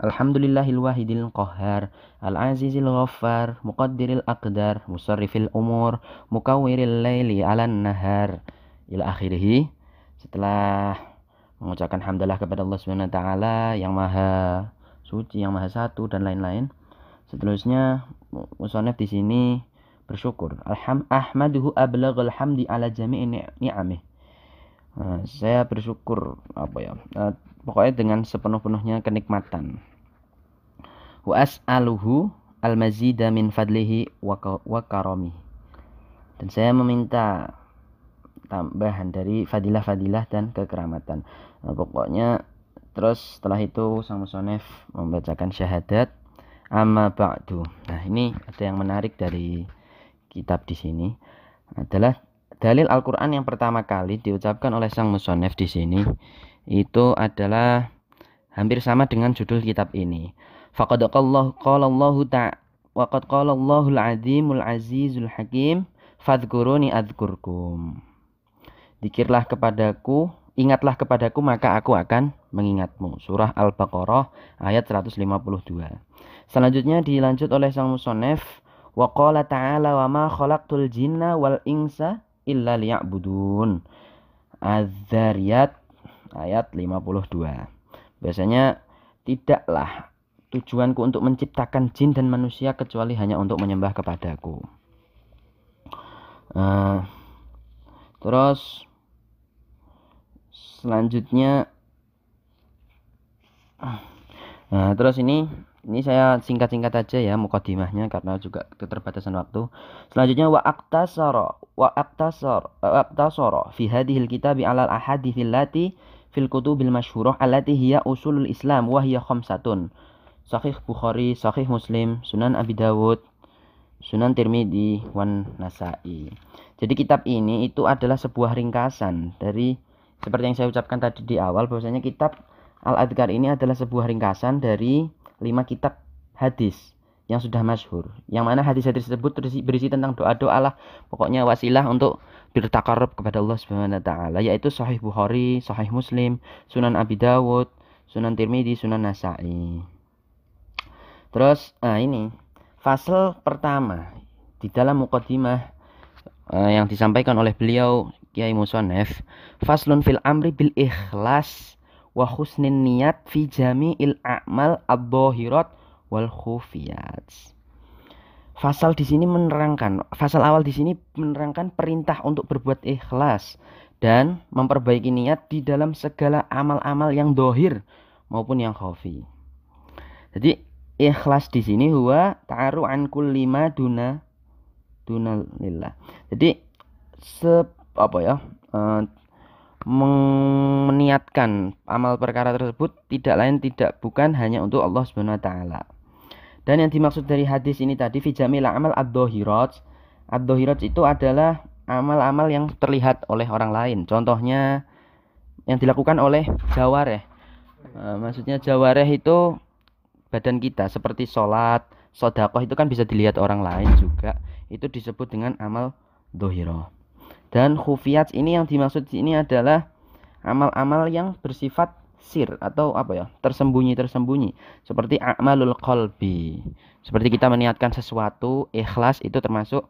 Alhamdulillahil wahidil qahhar al azizil ghaffar muqaddiril aqdar musarrifil umur mukawwiril laili 'alan nahar ila akhirih. Setelah mengucapkan hamdalah kepada Allah Subhanahu wa taala yang maha suci, yang maha satu dan lain-lain. Seterusnya musonef di sini bersyukur. Alham ahmaduhu ablaghal hamdi ala jami'i ni'amih. Nah, saya bersyukur apa ya? Uh, pokoknya dengan sepenuh-penuhnya kenikmatan. Wa as'aluhu al-mazida min fadlihi wa, karami. Dan saya meminta tambahan dari fadilah-fadilah dan kekeramatan. Nah, pokoknya terus setelah itu sang musonef membacakan syahadat Amma ba'du. Nah, ini ada yang menarik dari kitab di sini adalah dalil Al-Qur'an yang pertama kali diucapkan oleh sang musonef di sini itu adalah hampir sama dengan judul kitab ini. Faqad qala Allah ta'ala wa qad qala Allahul azimul azizul hakim fadhkuruni adzkurkum. Dikirlah kepadaku, ingatlah kepadaku maka aku akan mengingatmu. Surah Al-Baqarah ayat 152. Selanjutnya dilanjut oleh sang musonef. Wa qala ta'ala wa ma khalaqtul jinna wal insa illa liya'budun. Az-Zariyat ayat 52. Biasanya tidaklah tujuanku untuk menciptakan jin dan manusia kecuali hanya untuk menyembah kepadaku. Uh, terus selanjutnya Nah, terus ini ini saya singkat-singkat aja ya mukadimahnya karena juga keterbatasan waktu. Selanjutnya wa aktasara wa aktasar wa aktasara fi hadhil kitabi alal ahadithil lati fil kutubil masyhurah allati hiya usulul Islam wa hiya khamsatun. Sahih Bukhari, Sahih Muslim, Sunan Abi Dawud, Sunan Tirmidzi, wan Nasai. Jadi kitab ini itu adalah sebuah ringkasan dari seperti yang saya ucapkan tadi di awal bahwasanya kitab Al-Adhkar ini adalah sebuah ringkasan dari lima kitab hadis yang sudah masyhur. Yang mana hadis-hadis tersebut berisi, tentang doa-doa lah. Pokoknya wasilah untuk bertakarub kepada Allah Subhanahu wa taala yaitu Sahih Bukhari, Sahih Muslim, Sunan Abi Dawud, Sunan Tirmidzi, Sunan Nasai. Terus nah ini fasal pertama di dalam mukadimah uh, yang disampaikan oleh beliau Kiai Musonef faslun fil amri bil ikhlas wa husnin niat fi jami'il a'mal ad-dhahirat wal khufiyat. Fasal di sini menerangkan, fasal awal di sini menerangkan perintah untuk berbuat ikhlas dan memperbaiki niat di dalam segala amal-amal yang dohir maupun yang khafi. Jadi ikhlas di sini huwa ta'aru an kulli ma duna duna lillah. Jadi se apa ya? Uh, meniatkan amal perkara tersebut tidak lain tidak bukan hanya untuk Allah Subhanahu wa taala. Dan yang dimaksud dari hadis ini tadi fijamil amal ad-dhahirat. Ad-dhahirat itu adalah amal-amal yang terlihat oleh orang lain. Contohnya yang dilakukan oleh jawareh. Uh, maksudnya jawareh itu badan kita seperti sholat, sodakoh itu kan bisa dilihat orang lain juga. Itu disebut dengan amal dohiro. Dan khufiyat ini yang dimaksud ini adalah amal-amal yang bersifat sir atau apa ya tersembunyi-tersembunyi. Seperti amalul qalbi. Seperti kita meniatkan sesuatu ikhlas itu termasuk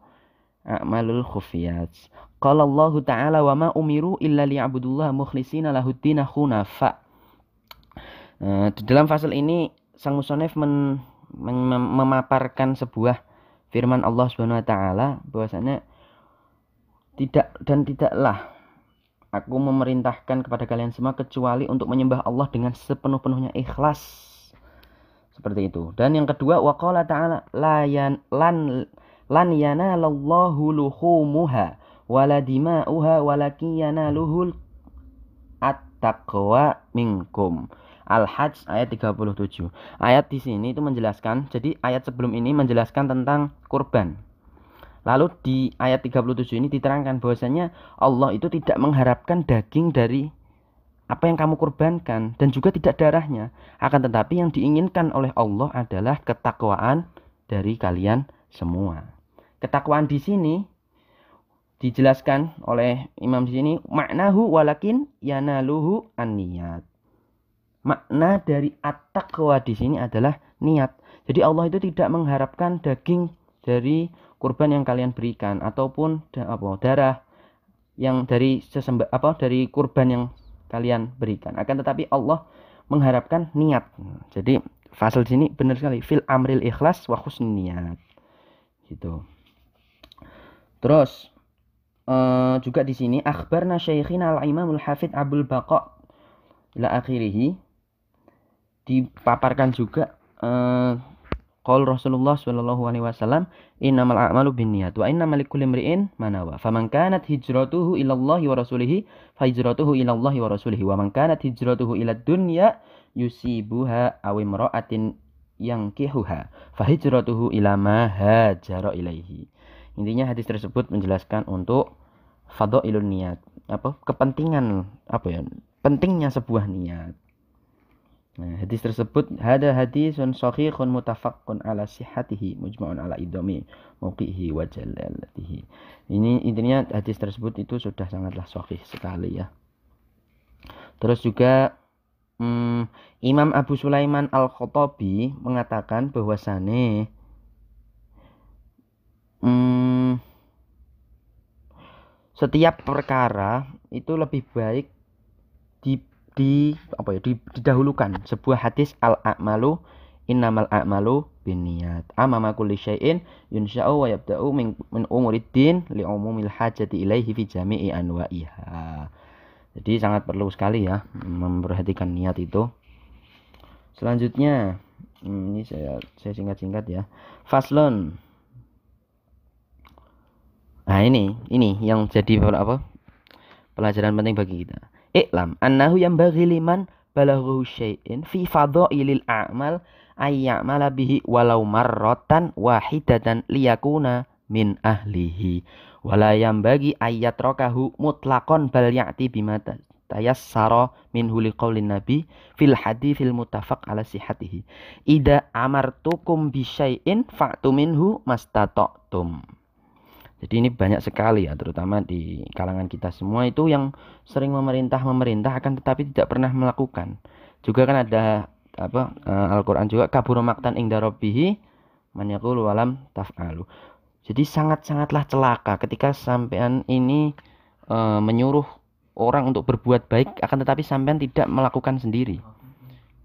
amalul khufiyat. Qala Allah taala wa ma umiru illa liya'budullah mukhlishina lahuddin hunafa. Uh, di dalam fasal ini sang musonef memaparkan sebuah firman Allah Subhanahu wa taala bahwasanya tidak dan tidaklah aku memerintahkan kepada kalian semua kecuali untuk menyembah Allah dengan sepenuh-penuhnya ikhlas. Seperti itu. Dan yang kedua waqala ta'ala la yan, lan lan yanalallahu luhumuha wala dima'uha walakin yanaluhul at-taqwa minkum. Al-Hajj ayat 37. Ayat di sini itu menjelaskan, jadi ayat sebelum ini menjelaskan tentang kurban. Lalu di ayat 37 ini diterangkan bahwasanya Allah itu tidak mengharapkan daging dari apa yang kamu kurbankan dan juga tidak darahnya. Akan tetapi yang diinginkan oleh Allah adalah ketakwaan dari kalian semua. Ketakwaan di sini dijelaskan oleh imam di sini maknahu walakin yanaluhu an-niyat. Makna dari at-taqwa di sini adalah niat. Jadi Allah itu tidak mengharapkan daging dari kurban yang kalian berikan ataupun apa darah yang dari sesembah apa dari kurban yang kalian berikan. Akan tetapi Allah mengharapkan niat. Jadi fasal sini benar sekali. Fil amril ikhlas wa niat gitu. Terus uh, juga di sini akhbarna syaikhina al imamul hafid abul baqa ila akhirih. Dipaparkan juga uh, Qol Rasulullah sallallahu alaihi wasallam, "Innamal a'malu binniyat wa innamal likulli imri'in ma nawa." Faman kanat hijratuhu ila Allah wa rasulih, fa hijratuhu ila Allah wa rasulih. Wa man kanat hijratuhu ila dunya yusibuha aw imra'atin yankihuha, fa hijratuhu ila ma hajara ilaihi. Intinya hadis tersebut menjelaskan untuk fadhailun niat, apa kepentingan apa ya? Pentingnya sebuah niat. Nah, hadis tersebut ada hadisun sahihun mutafaqqun ala sihhatihi mujma'un ala idami mauqihi wa jalalatihi. Ini intinya hadis tersebut itu sudah sangatlah sahih sekali ya. Terus juga hmm, Imam Abu Sulaiman Al-Khattabi mengatakan bahwasane hmm, setiap perkara itu lebih baik di di apa ya di, didahulukan. Sebuah hadis al a'malu innamal a'malu binniyat. Amama kulli syai'in yunsha'u wa yabda'u min, min umuriddin li umumil hajati ilaihi fi jami'i anwa'iha. Jadi sangat perlu sekali ya memperhatikan niat itu. Selanjutnya hmm, ini saya saya singkat-singkat ya. Faslon nah ini ini yang jadi apa? Pelajaran penting bagi kita Iklam annahu yang bagi liman balaghu syai'in fi fadhailil a'mal ayya'mala bihi walau marratan wahidatan liyakuna min ahlihi. Wala yang bagi ayat rokahu mutlakon bal ya'ti bima tayassara minhu liqaulin nabi fil hadithil mutafaq ala sihatihi ida amartukum bisyai'in fa'tu minhu mastata'tum jadi ini banyak sekali ya, terutama di kalangan kita semua itu yang sering memerintah-memerintah akan tetapi tidak pernah melakukan. Juga kan ada apa uh, Al-Qur'an juga kabur maktan ing darobihi man walam taf'alu. Jadi sangat-sangatlah celaka ketika sampean ini uh, menyuruh orang untuk berbuat baik akan tetapi sampean tidak melakukan sendiri.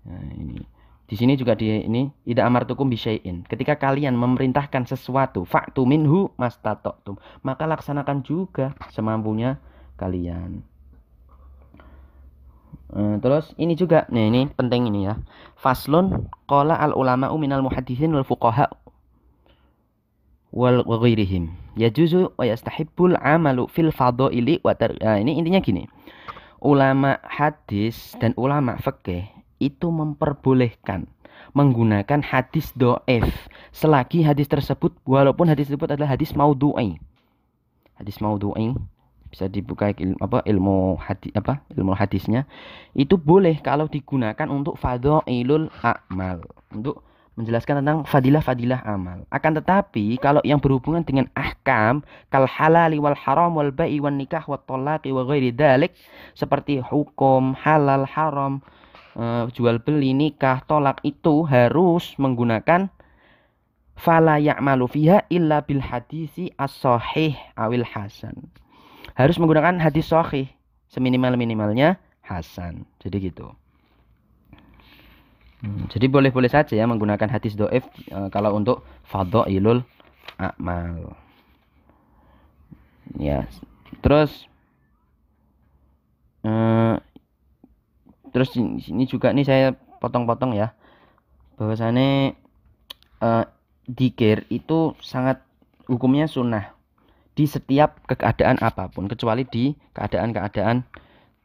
Nah, ini di sini juga di ini tidak amartukum bisyai'in. Ketika kalian memerintahkan sesuatu, faktu minhu mastata'tum, maka laksanakan juga semampunya kalian. Uh, terus ini juga, nih ini penting ini ya. Faslun qala al ulama minal muhaddisin wal fuqaha wal ghairihim. Yajuzu wa yastahibbul amalu fil fadhaili wa nah, ini intinya gini. Ulama hadis dan ulama fikih itu memperbolehkan menggunakan hadis do'ef selagi hadis tersebut walaupun hadis tersebut adalah hadis maudhu'i hadis maudhu'i bisa dibuka ilmu apa ilmu hadis apa ilmu hadisnya. Itu boleh kalau digunakan untuk fadhailul a'mal. Untuk menjelaskan tentang fadilah-fadilah amal. Akan tetapi kalau yang berhubungan dengan ahkam kal halali wal haram wal ba'i wan nikah wat talaqi wa ghairi dalik seperti hukum halal haram uh, jual beli nikah tolak itu harus menggunakan fala ya'malu fiha illa bil hadisi as-sahih awil hasan. Harus menggunakan hadis sahih seminimal-minimalnya hasan. Jadi gitu. Hmm, jadi boleh-boleh saja ya menggunakan hadis doif uh, kalau untuk fadhailul a'mal. Ya. Terus uh, terus ini juga nih saya potong-potong ya. Bahwasannya uh, dikir itu sangat hukumnya sunnah. Di setiap keadaan apa pun kecuali di keadaan-keadaan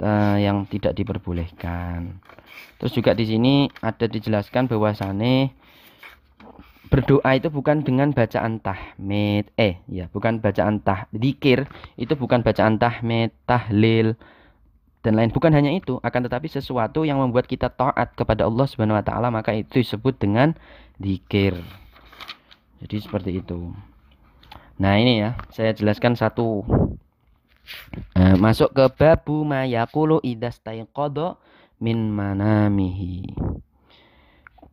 uh, yang tidak diperbolehkan. Terus juga di sini ada dijelaskan bahwasannya berdoa itu bukan dengan bacaan tahmid. Eh ya bukan bacaan tah dikir itu bukan bacaan tahmid tahlil dan lain bukan hanya itu akan tetapi sesuatu yang membuat kita taat kepada Allah Subhanahu wa taala maka itu disebut dengan zikir. Jadi seperti itu. Nah, ini ya, saya jelaskan satu uh, masuk ke babu mayaqulu idastaiqadha min manamihi.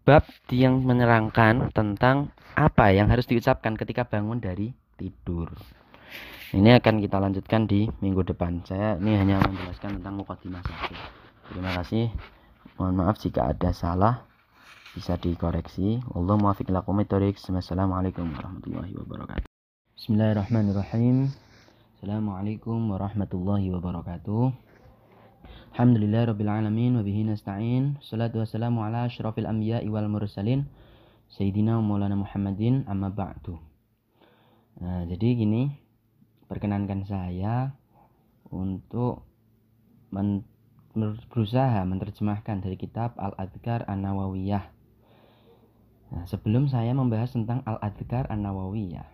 Bab yang menerangkan tentang apa yang harus diucapkan ketika bangun dari tidur. Ini akan kita lanjutkan di minggu depan. Saya ini hanya menjelaskan tentang mukadimah saja. Terima kasih. Mohon maaf jika ada salah bisa dikoreksi. Allah muafiq lakum Assalamualaikum warahmatullahi wabarakatuh. Bismillahirrahmanirrahim. Assalamualaikum warahmatullahi wabarakatuh. Alhamdulillah rabbil alamin wa bihi nasta'in. Salatu wassalamu ala asyrafil anbiya'i wal mursalin. Sayyidina Maulana Muhammadin amma ba'du. Nah, jadi gini, perkenankan saya untuk men berusaha menerjemahkan dari kitab Al-Adhkar An-Nawawiyah. Nah, sebelum saya membahas tentang Al-Adhkar An-Nawawiyah,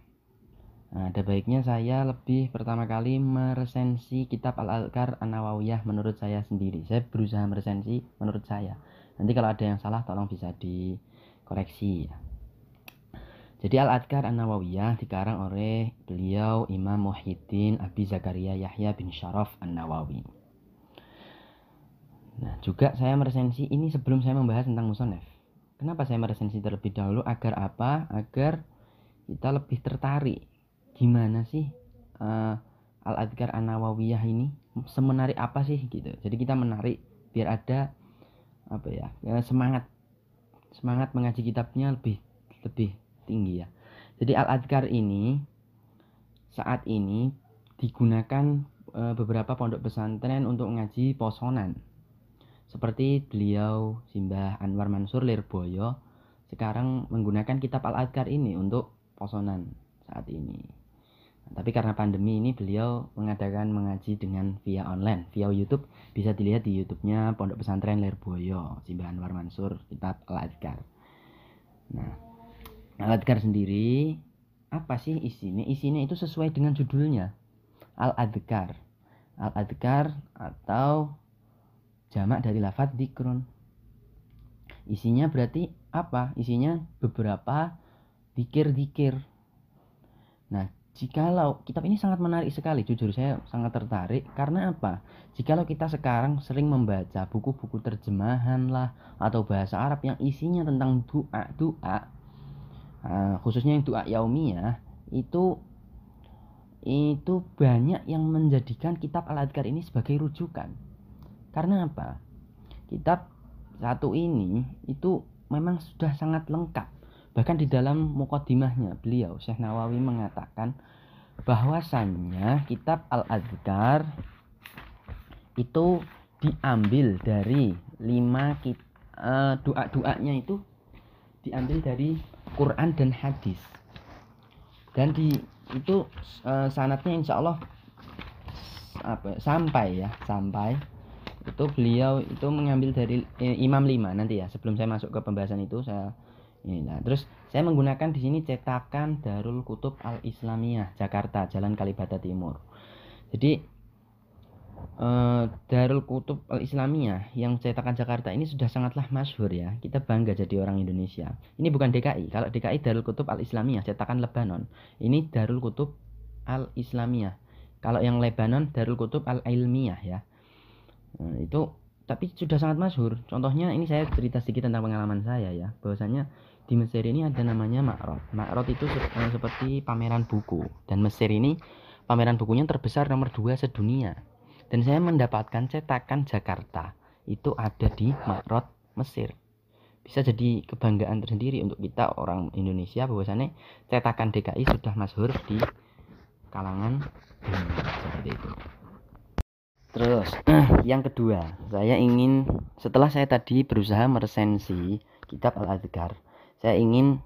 nah, ada baiknya saya lebih pertama kali meresensi kitab Al-Adhkar An-Nawawiyah menurut saya sendiri. Saya berusaha meresensi menurut saya. nanti kalau ada yang salah tolong bisa dikoreksi ya jadi Al-Adkar An-Nawawiyah dikarang oleh beliau Imam Muhyiddin Abi Zakaria Yahya bin Syaraf An-Nawawi. Nah, juga saya meresensi ini sebelum saya membahas tentang musonef. Kenapa saya meresensi terlebih dahulu? Agar apa? Agar kita lebih tertarik. Gimana sih uh, Al-Adkar An-Nawawiyah ini? Semenarik apa sih gitu. Jadi kita menarik biar ada apa ya, ya semangat semangat mengaji kitabnya lebih lebih tinggi ya. Jadi Al-Adkar ini saat ini digunakan e, beberapa pondok pesantren untuk ngaji posonan. Seperti beliau Simbah Anwar Mansur Lirboyo sekarang menggunakan kitab Al-Adkar ini untuk posonan saat ini. Nah, tapi karena pandemi ini beliau mengadakan mengaji dengan via online, via YouTube. Bisa dilihat di YouTube-nya Pondok Pesantren Lirboyo, Simbah Anwar Mansur, kitab Al-Adkar. Nah, Al-Adkar sendiri apa sih isinya? Isinya itu sesuai dengan judulnya. Al-Adkar. Al-Adkar atau jamak dari lafadz dikrun. Isinya berarti apa? Isinya beberapa dikir-dikir. Nah, jikalau kitab ini sangat menarik sekali, jujur saya sangat tertarik karena apa? Jikalau kita sekarang sering membaca buku-buku terjemahan lah atau bahasa Arab yang isinya tentang doa-doa, uh, khususnya yang doa yaumiyah itu itu banyak yang menjadikan kitab Al-Adkar ini sebagai rujukan. Karena apa? Kitab satu ini itu memang sudah sangat lengkap. Bahkan di dalam mukodimahnya beliau Syekh Nawawi mengatakan bahwasannya kitab Al-Adkar itu diambil dari lima uh, doa-doanya itu diambil dari Quran dan hadis. Dan di itu uh, sanatnya insya Allah apa sampai ya sampai. Itu beliau itu mengambil dari eh, Imam lima nanti ya sebelum saya masuk ke pembahasan itu saya ini. Nah terus saya menggunakan di sini cetakan Darul Kutub Al Islamiyah Jakarta Jalan Kalibata Timur. Jadi uh, Darul Kutub Al Islamiyah yang cetakan Jakarta ini sudah sangatlah masyhur ya. Kita bangga jadi orang Indonesia. Ini bukan DKI. Kalau DKI Darul Kutub Al Islamiyah cetakan Lebanon. Ini Darul Kutub Al Islamiyah. Kalau yang Lebanon Darul Kutub Al Ilmiyah ya. Nah, itu tapi sudah sangat masyhur. Contohnya ini saya cerita sedikit tentang pengalaman saya ya. Bahwasanya di Mesir ini ada namanya Makrot. Makrot itu eh, seperti pameran buku dan Mesir ini pameran bukunya terbesar nomor dua sedunia dan saya mendapatkan cetakan Jakarta. Itu ada di Makrot Mesir. Bisa jadi kebanggaan tersendiri untuk kita orang Indonesia bahwasannya cetakan DKI sudah masyhur di kalangan dunia. Seperti itu. Terus yang kedua saya ingin setelah saya tadi berusaha meresensi kitab Al-Adhkar saya ingin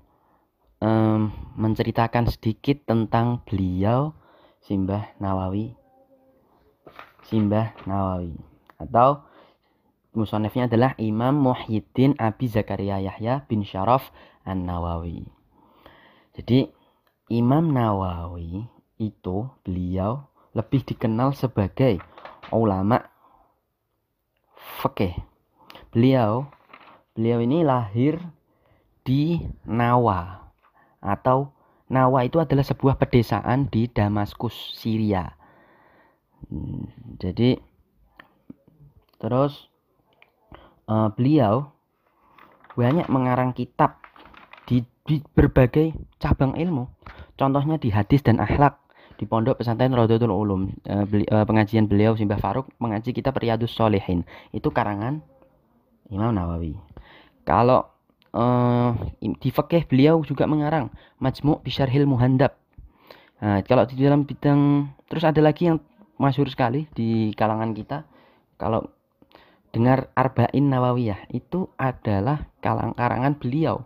um, menceritakan sedikit tentang beliau Simbah Nawawi Simbah Nawawi atau musonefnya adalah Imam Muhyiddin Abi Zakaria Yahya bin Syaraf An-Nawawi. Jadi Imam Nawawi itu beliau lebih dikenal sebagai ulama fikih. Beliau beliau ini lahir di Nawa atau Nawa itu adalah sebuah pedesaan di Damaskus, Syria jadi terus uh, beliau banyak mengarang kitab di, di berbagai cabang ilmu. Contohnya di hadis dan akhlak. Di pondok pesantren Rodotul Ulum uh, beli, uh, pengajian beliau Simbah Faruk mengaji kitab Riyadus Solehin itu karangan Imam Nawawi. Kalau uh, di fakih beliau juga mengarang Majmu' Bisyarhil Muhandab. Nah, kalau di dalam bidang terus ada lagi yang masyhur sekali di kalangan kita kalau dengar Arba'in Nawawiyah itu adalah kalang karangan beliau.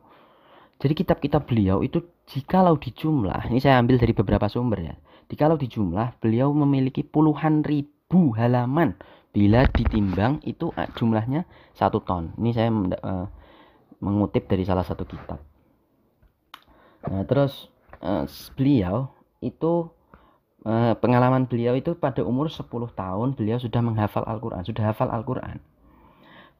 Jadi kitab-kitab beliau itu jikalau dijumlah, ini saya ambil dari beberapa sumber ya. Jikalau dijumlah, beliau memiliki puluhan ribu halaman. Bila ditimbang itu ah, jumlahnya satu ton. Ini saya uh, mengutip dari salah satu kitab. Nah, terus uh, beliau itu pengalaman beliau itu pada umur 10 tahun beliau sudah menghafal Al-Quran, sudah hafal Al-Quran.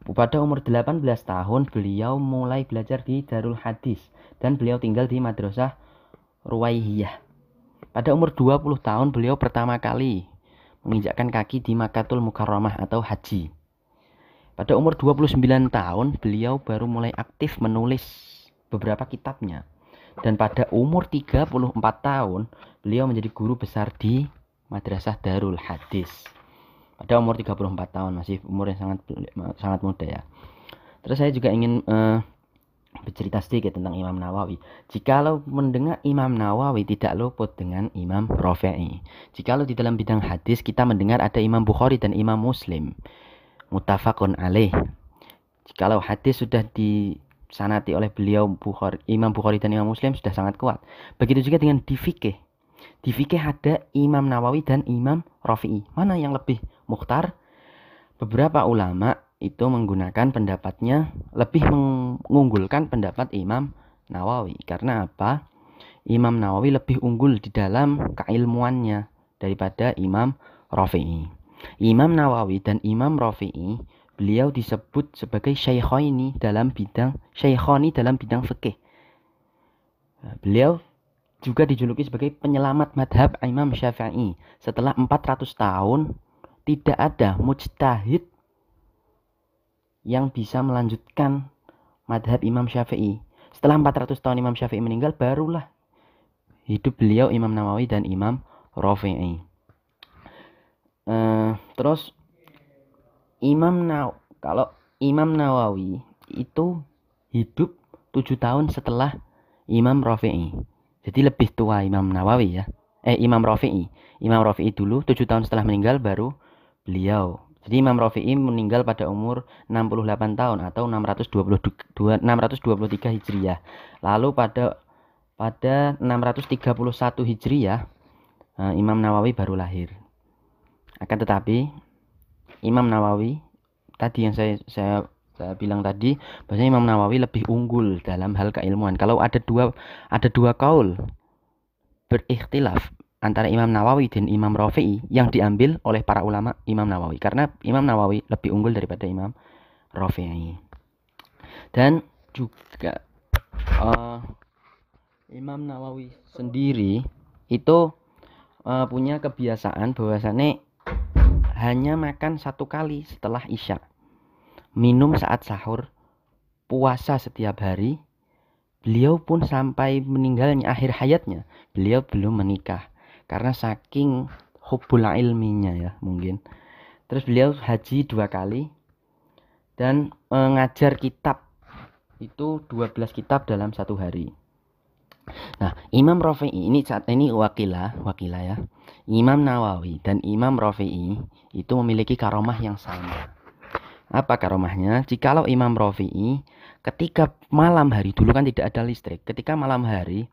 Pada umur 18 tahun beliau mulai belajar di Darul Hadis dan beliau tinggal di Madrasah Ruwaihiyah. Pada umur 20 tahun beliau pertama kali menginjakkan kaki di Makatul Mukarramah atau haji. Pada umur 29 tahun beliau baru mulai aktif menulis beberapa kitabnya. Dan pada umur 34 tahun beliau menjadi guru besar di Madrasah Darul Hadis pada umur 34 tahun masih umur yang sangat sangat muda ya terus saya juga ingin uh, bercerita sedikit tentang Imam Nawawi. Jikalau mendengar Imam Nawawi tidak luput dengan Imam Rafi'i. Jikalau di dalam bidang hadis kita mendengar ada Imam Bukhari dan Imam Muslim. Mutafakun alaih. Jikalau hadis sudah disanati oleh beliau Bukhari, Imam Bukhari dan Imam Muslim sudah sangat kuat. Begitu juga dengan di fikih. Di fikih ada Imam Nawawi dan Imam Rafi'i. Mana yang lebih mukhtar, beberapa ulama itu menggunakan pendapatnya lebih mengunggulkan pendapat Imam Nawawi. Karena apa? Imam Nawawi lebih unggul di dalam keilmuannya daripada Imam Rafi'i. Imam Nawawi dan Imam Rafi'i beliau disebut sebagai syaikhaini dalam bidang syaikhoni dalam bidang fikih. Beliau juga dijuluki sebagai penyelamat madhab Imam Syafi'i. Setelah 400 tahun tidak ada mujtahid yang bisa melanjutkan madhab Imam Syafi'i. Setelah 400 tahun Imam Syafi'i meninggal, barulah hidup beliau Imam Nawawi dan Imam Rafi'i. Uh, terus Imam Naw kalau Imam Nawawi itu hidup 7 tahun setelah Imam Rafi'i. Jadi lebih tua Imam Nawawi ya. Eh Imam Rafi'i. Imam Rafi'i dulu 7 tahun setelah meninggal baru beliau. Jadi Imam Rafi'i meninggal pada umur 68 tahun atau 622, 623 Hijriah. Lalu pada pada 631 Hijriah eh, Imam Nawawi baru lahir. Akan tetapi Imam Nawawi tadi yang saya saya saya bilang tadi bahwasanya Imam Nawawi lebih unggul dalam hal keilmuan. Kalau ada dua ada dua kaul berikhtilaf antara Imam Nawawi dan Imam Rafi'i yang diambil oleh para ulama Imam Nawawi karena Imam Nawawi lebih unggul daripada Imam Rafi'i dan juga uh, Imam Nawawi sendiri itu uh, punya kebiasaan bahwasannya hanya makan satu kali setelah isya. Minum saat sahur puasa setiap hari. Beliau pun sampai meninggalnya akhir hayatnya. Beliau belum menikah. Karena saking hubul ilminya ya mungkin. Terus beliau haji dua kali. Dan mengajar kitab. Itu 12 kitab dalam satu hari. Nah, Imam Rafi'i ini saat ini wakilah, wakilah ya. Imam Nawawi dan Imam Rafi'i itu memiliki karomah yang sama. Apa karomahnya? Jikalau Imam Rafi'i ketika malam hari dulu kan tidak ada listrik. Ketika malam hari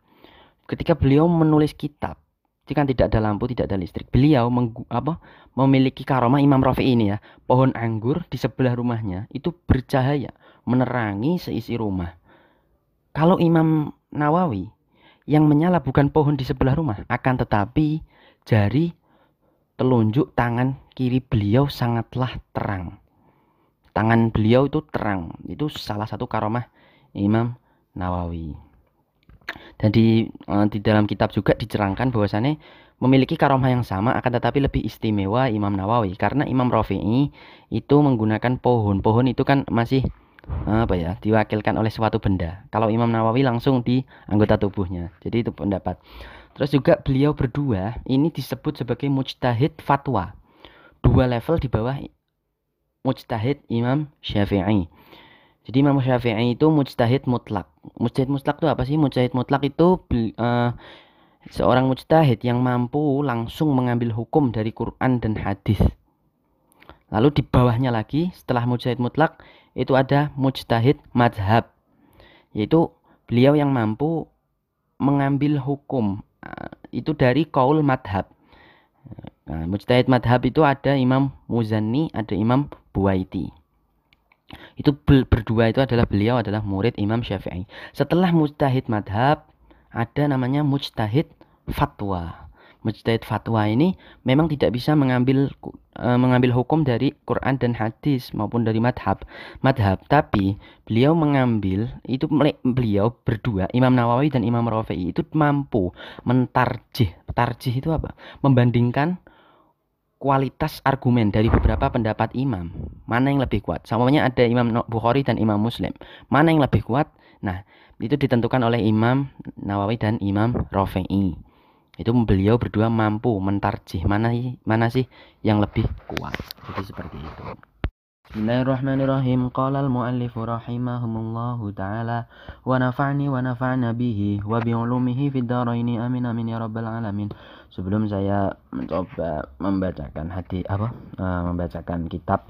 ketika beliau menulis kitab jika tidak ada lampu, tidak ada listrik. Beliau menggu, apa, memiliki karomah Imam Rafi ini ya. Pohon anggur di sebelah rumahnya itu bercahaya, menerangi seisi rumah. Kalau Imam Nawawi yang menyala bukan pohon di sebelah rumah, akan tetapi jari telunjuk tangan kiri beliau sangatlah terang. Tangan beliau itu terang. Itu salah satu karomah Imam Nawawi. Dan di, uh, di dalam kitab juga dicerangkan bahwasannya memiliki karomah yang sama akan tetapi lebih istimewa Imam Nawawi karena Imam Rafi'i itu menggunakan pohon. Pohon itu kan masih uh, apa ya diwakilkan oleh suatu benda. Kalau Imam Nawawi langsung di anggota tubuhnya. Jadi itu pendapat. Terus juga beliau berdua ini disebut sebagai mujtahid fatwa. Dua level di bawah mujtahid Imam Syafi'i. Jadi Imam Syafi'i itu mujtahid mutlak. Mujtahid mutlak itu apa sih? Mujtahid mutlak itu uh, seorang mujtahid yang mampu langsung mengambil hukum dari Quran dan hadis. Lalu di bawahnya lagi setelah mujtahid mutlak itu ada mujtahid madhab. Yaitu beliau yang mampu mengambil hukum itu dari kaul madhab. Nah, mujtahid madhab itu ada Imam Muzani, ada Imam Buaiti. Itu berdua itu adalah beliau adalah murid Imam Syafi'i. Setelah mujtahid madhab ada namanya mujtahid fatwa. Mujtahid fatwa ini memang tidak bisa mengambil e, mengambil hukum dari Quran dan hadis maupun dari madhab madhab. Tapi beliau mengambil itu beliau berdua Imam Nawawi dan Imam Rafi'i itu mampu mentarjih. Tarjih itu apa? Membandingkan kualitas argumen dari beberapa pendapat imam. Mana yang lebih kuat? Samanya ada Imam Bukhari dan Imam Muslim. Mana yang lebih kuat? Nah itu ditentukan oleh Imam Nawawi dan Imam Rafi'i itu beliau berdua mampu mentarjih. Mana mana sih yang lebih kuat? Jadi seperti itu. Bismillahirrahmanirrahim. Qala al-muallif rahimahumullahu taala wa nafa'ni wa nafa'na bihi wa bi ulumihi fid dharain amin amin ya rabbal alamin. Sebelum saya mencoba membacakan hadis apa? Uh, membacakan kitab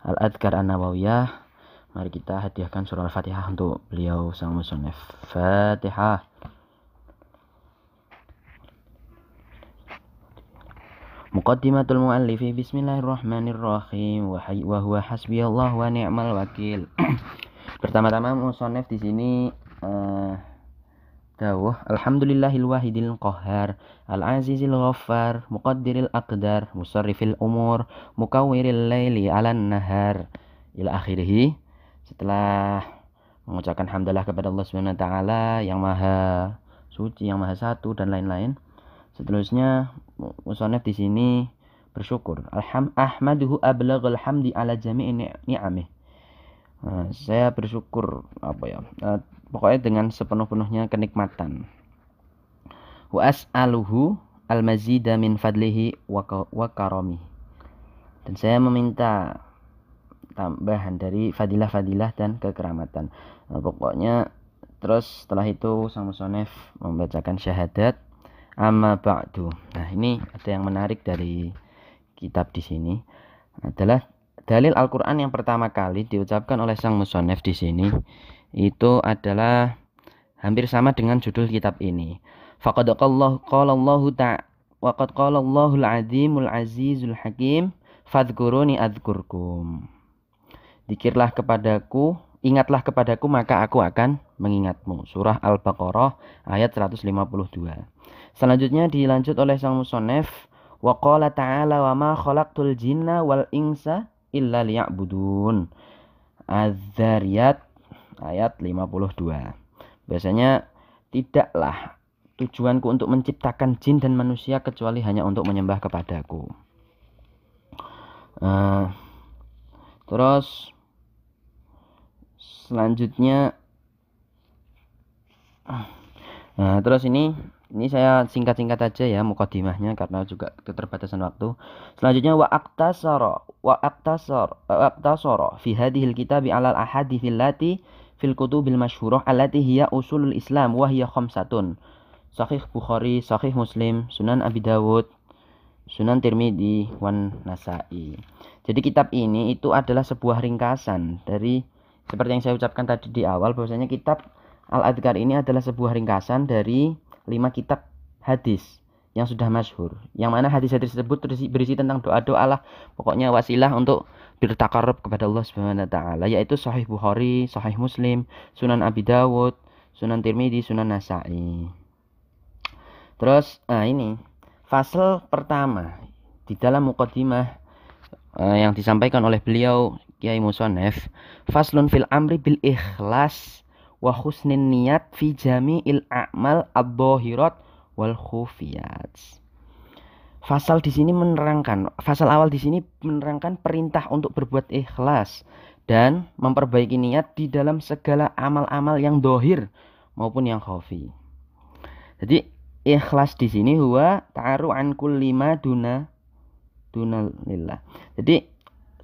Al-Adhkar An-Nawawiyah mari kita hadiahkan surah Al-Fatihah untuk beliau sang musannif. Fatihah Muqaddimatul muallifi Bismillahirrahmanirrahim wa huwa hasbiyallah wa ni'mal wakil. Pertama-tama musonef di sini uh, dawuh Alhamdulillahil wahidil qahhar al azizil ghaffar muqaddiril aqdar musarrifil umur mukawwiril laili 'alan nahar ila akhirih. Setelah mengucapkan hamdalah kepada Allah Subhanahu wa taala yang maha suci, yang maha satu dan lain-lain. Seterusnya musonef di sini bersyukur. Alham ahmaduhu ablaghal hamdi ala jami'i ni'amih. Nah, saya bersyukur apa ya? Uh, pokoknya dengan sepenuh-penuhnya kenikmatan. Wa as'aluhu al-mazida min fadlihi wa, karami. Dan saya meminta tambahan dari fadilah-fadilah dan kekeramatan. Nah, pokoknya terus setelah itu sang musonef membacakan syahadat Amma ba'du. Nah, ini ada yang menarik dari kitab di sini adalah dalil Al-Qur'an yang pertama kali diucapkan oleh sang musonef di sini itu adalah hampir sama dengan judul kitab ini. Faqad qala Allah ta'ala wa qad qala Allahul azimul azizul hakim fadhkuruni adzkurkum. Dikirlah kepadaku, ingatlah kepadaku maka aku akan mengingatmu. Surah Al-Baqarah ayat 152. Selanjutnya dilanjut oleh sang musonef wa qala ta'ala wa ma khalaqtul jinna wal insa illa liya'budun. Az-Zariyat ayat 52. Biasanya tidaklah tujuanku untuk menciptakan jin dan manusia kecuali hanya untuk menyembah kepadaku. Uh, terus selanjutnya Nah, terus ini ini saya singkat-singkat aja ya mukadimahnya karena juga keterbatasan waktu. Selanjutnya wa aktasara wa aktasar wa aktasara fi hadhil kitab ala al ahadits allati fil kutubil masyhurah allati hiya usulul Islam wa hiya khamsatun. Sahih Bukhari, Sahih Muslim, Sunan Abi Dawud, Sunan Tirmidzi, wan Nasai. Jadi kitab ini itu adalah sebuah ringkasan dari seperti yang saya ucapkan tadi di awal bahwasanya kitab Al-Adhkar ini adalah sebuah ringkasan dari lima kitab hadis yang sudah masyhur. Yang mana hadis-hadis tersebut berisi, berisi tentang doa-doa lah. Pokoknya wasilah untuk bertakarub kepada Allah Subhanahu wa taala yaitu Sahih Bukhari, Sahih Muslim, Sunan Abi Dawud, Sunan Tirmidzi, Sunan Nasai. Terus nah ini fasal pertama di dalam mukadimah uh, yang disampaikan oleh beliau Kiai Musonef faslun fil amri bil ikhlas wa husnin niat fi jami'il a'mal ad-dhahirat wal khufiyat. Fasal di sini menerangkan, fasal awal di sini menerangkan perintah untuk berbuat ikhlas dan memperbaiki niat di dalam segala amal-amal yang dohir maupun yang khafi. Jadi ikhlas di sini huwa ta'aru an kulli ma duna dunalillah. Jadi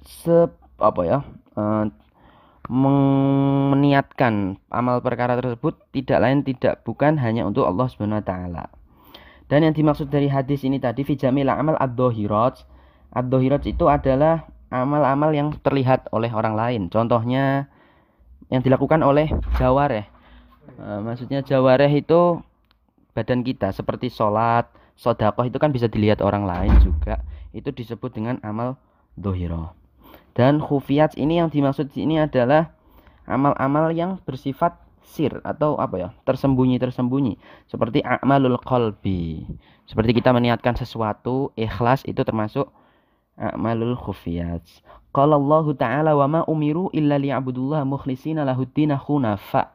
se apa ya? Uh, meniatkan amal perkara tersebut tidak lain tidak bukan hanya untuk Allah Subhanahu wa taala. Dan yang dimaksud dari hadis ini tadi fijamil amal ad-dhahirat. Ad-dhahirat itu adalah amal-amal yang terlihat oleh orang lain. Contohnya yang dilakukan oleh jawareh. Uh, maksudnya jawareh itu badan kita seperti sholat, sodakoh itu kan bisa dilihat orang lain juga. Itu disebut dengan amal dohiro. Dan khufiyat ini yang dimaksud ini adalah amal-amal yang bersifat sir atau apa ya tersembunyi-tersembunyi seperti a'malul qalbi. Seperti kita meniatkan sesuatu ikhlas itu termasuk a'malul khufiyat. Qala Allah taala wa ma umiru illa liya'budullah mukhlishina lahuddin hunafa.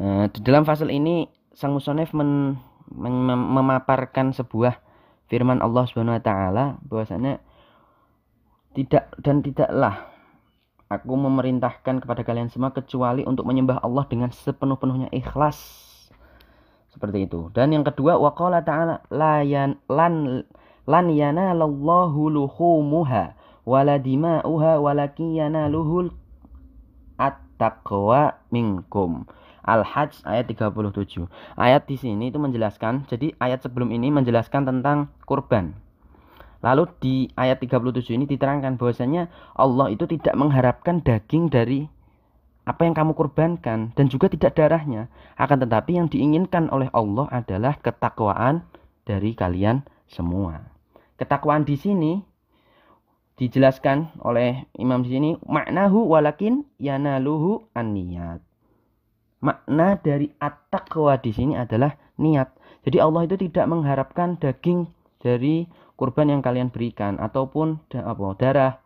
Uh, di dalam fasal ini sang musonef men, men, memaparkan sebuah firman Allah Subhanahu wa taala bahwasanya tidak dan tidaklah Aku memerintahkan kepada kalian semua kecuali untuk menyembah Allah dengan sepenuh-penuhnya ikhlas. Seperti itu. Dan yang kedua, waqala ta'ala la yan, lan lan yanalallahu luhumuha wala dima'uha walakin yanaluhul at-taqwa minkum. Al-Hajj ayat 37. Ayat di sini itu menjelaskan, jadi ayat sebelum ini menjelaskan tentang kurban. Lalu di ayat 37 ini diterangkan bahwasanya Allah itu tidak mengharapkan daging dari apa yang kamu kurbankan dan juga tidak darahnya. Akan tetapi yang diinginkan oleh Allah adalah ketakwaan dari kalian semua. Ketakwaan di sini dijelaskan oleh imam di sini maknahu walakin yanaluhu an-niyat. Makna dari at-taqwa di sini adalah niat. Jadi Allah itu tidak mengharapkan daging dari kurban yang kalian berikan ataupun apa darah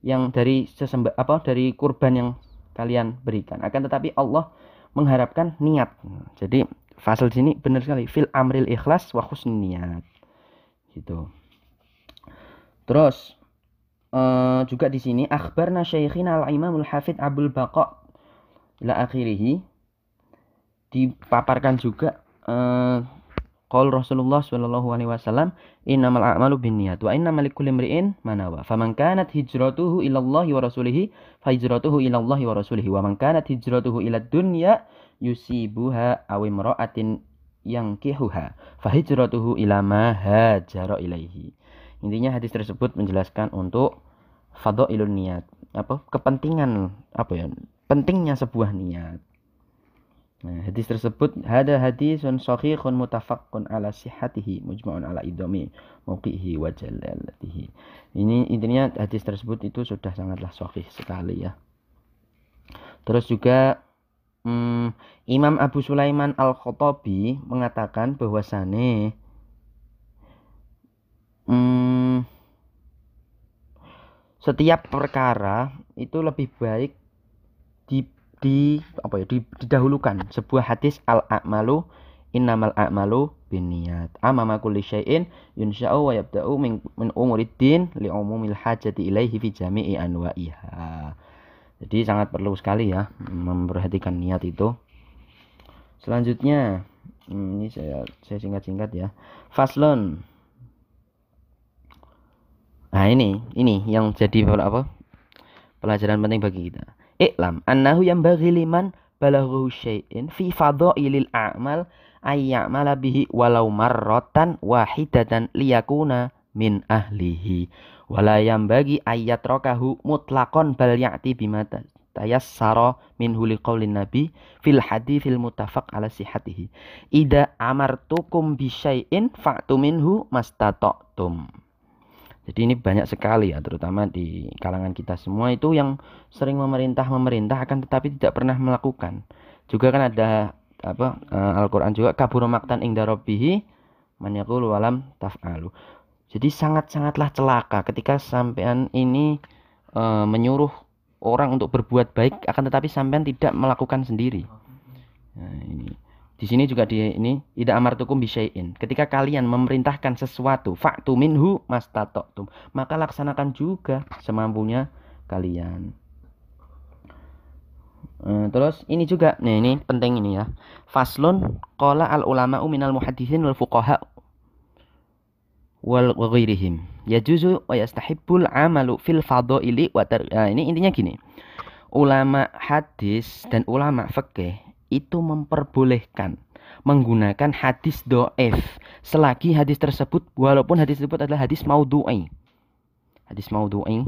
yang dari sesembah apa dari kurban yang kalian berikan. Akan tetapi Allah mengharapkan niat. Jadi fasal sini benar sekali. Fil amril ikhlas wa niat gitu. Terus uh, juga di sini akhbarna syaikhina al imamul hafid abul baqa ila akhirih. Dipaparkan juga uh, Qol Rasulullah sallallahu alaihi wasallam, "Innamal a'malu binniyat wa innamal likulli imri'in ma nawa." Faman kanat hijratuhu ila Allah wa rasulih, fa hijratuhu ila Allah wa rasulih. Wa man kanat hijratuhu ila dunya yusibuha aw imra'atin yankihuha, fa hijratuhu ila ma hajara ilaihi. Intinya hadis tersebut menjelaskan untuk fadhailun niat, apa kepentingan apa ya? Pentingnya sebuah niat. Nah, hadis tersebut ada hadisun sahihun mutafaqqun ala sihhatihi mujma'un ala idami mauqihi wa jalalatihi. Ini intinya hadis tersebut itu sudah sangatlah sahih sekali ya. Terus juga hmm, Imam Abu Sulaiman Al-Khattabi mengatakan bahwasane hmm, setiap perkara itu lebih baik di apa ya di, didahulukan. Sebuah hadis al a'malu innamal a'malu binniyat. Amama kulli syai'in yunsha'u wa yabda'u min, min umuriddin li umumil hajati ilaihi fi jami'i anwa'iha. Jadi sangat perlu sekali ya memperhatikan niat itu. Selanjutnya hmm, ini saya saya singkat-singkat ya. Faslon nah ini ini yang jadi apa? Pelajaran penting bagi kita Iklam annahu yang bagi liman balaghu syai'in fi fadhailil a'mal ayya'mala bihi walau marratan wahidatan liyakuna min ahlihi. Wala yang bagi ayat rokahu mutlakon bal ya'ti bima tayassara minhu liqaulin nabi fil hadithil mutafaq ala sihatihi ida amartukum bisyai'in fa'tu minhu mastata'tum jadi ini banyak sekali ya, terutama di kalangan kita semua itu yang sering memerintah-memerintah akan tetapi tidak pernah melakukan. Juga kan ada apa uh, Al-Qur'an juga kabur maktan ing rabbihi man yaqulu walam taf'alu. Jadi sangat-sangatlah celaka ketika sampean ini uh, menyuruh orang untuk berbuat baik akan tetapi sampean tidak melakukan sendiri. Nah, ini di sini juga di ini tidak amartukum bisyai'in. Ketika kalian memerintahkan sesuatu, faktu minhu mastatoktum, maka laksanakan juga semampunya kalian. Uh, terus ini juga, nih ini penting ini ya. Faslun qala al ulama minal muhaddisin wal fuqaha wal ghairihim. Yajuzu wa yastahibbul amalu fil fadhaili wa nah, ini intinya gini. Ulama hadis dan ulama fikih itu memperbolehkan menggunakan hadis do'ef selagi hadis tersebut walaupun hadis tersebut adalah hadis maudhu'i hadis maudhu'i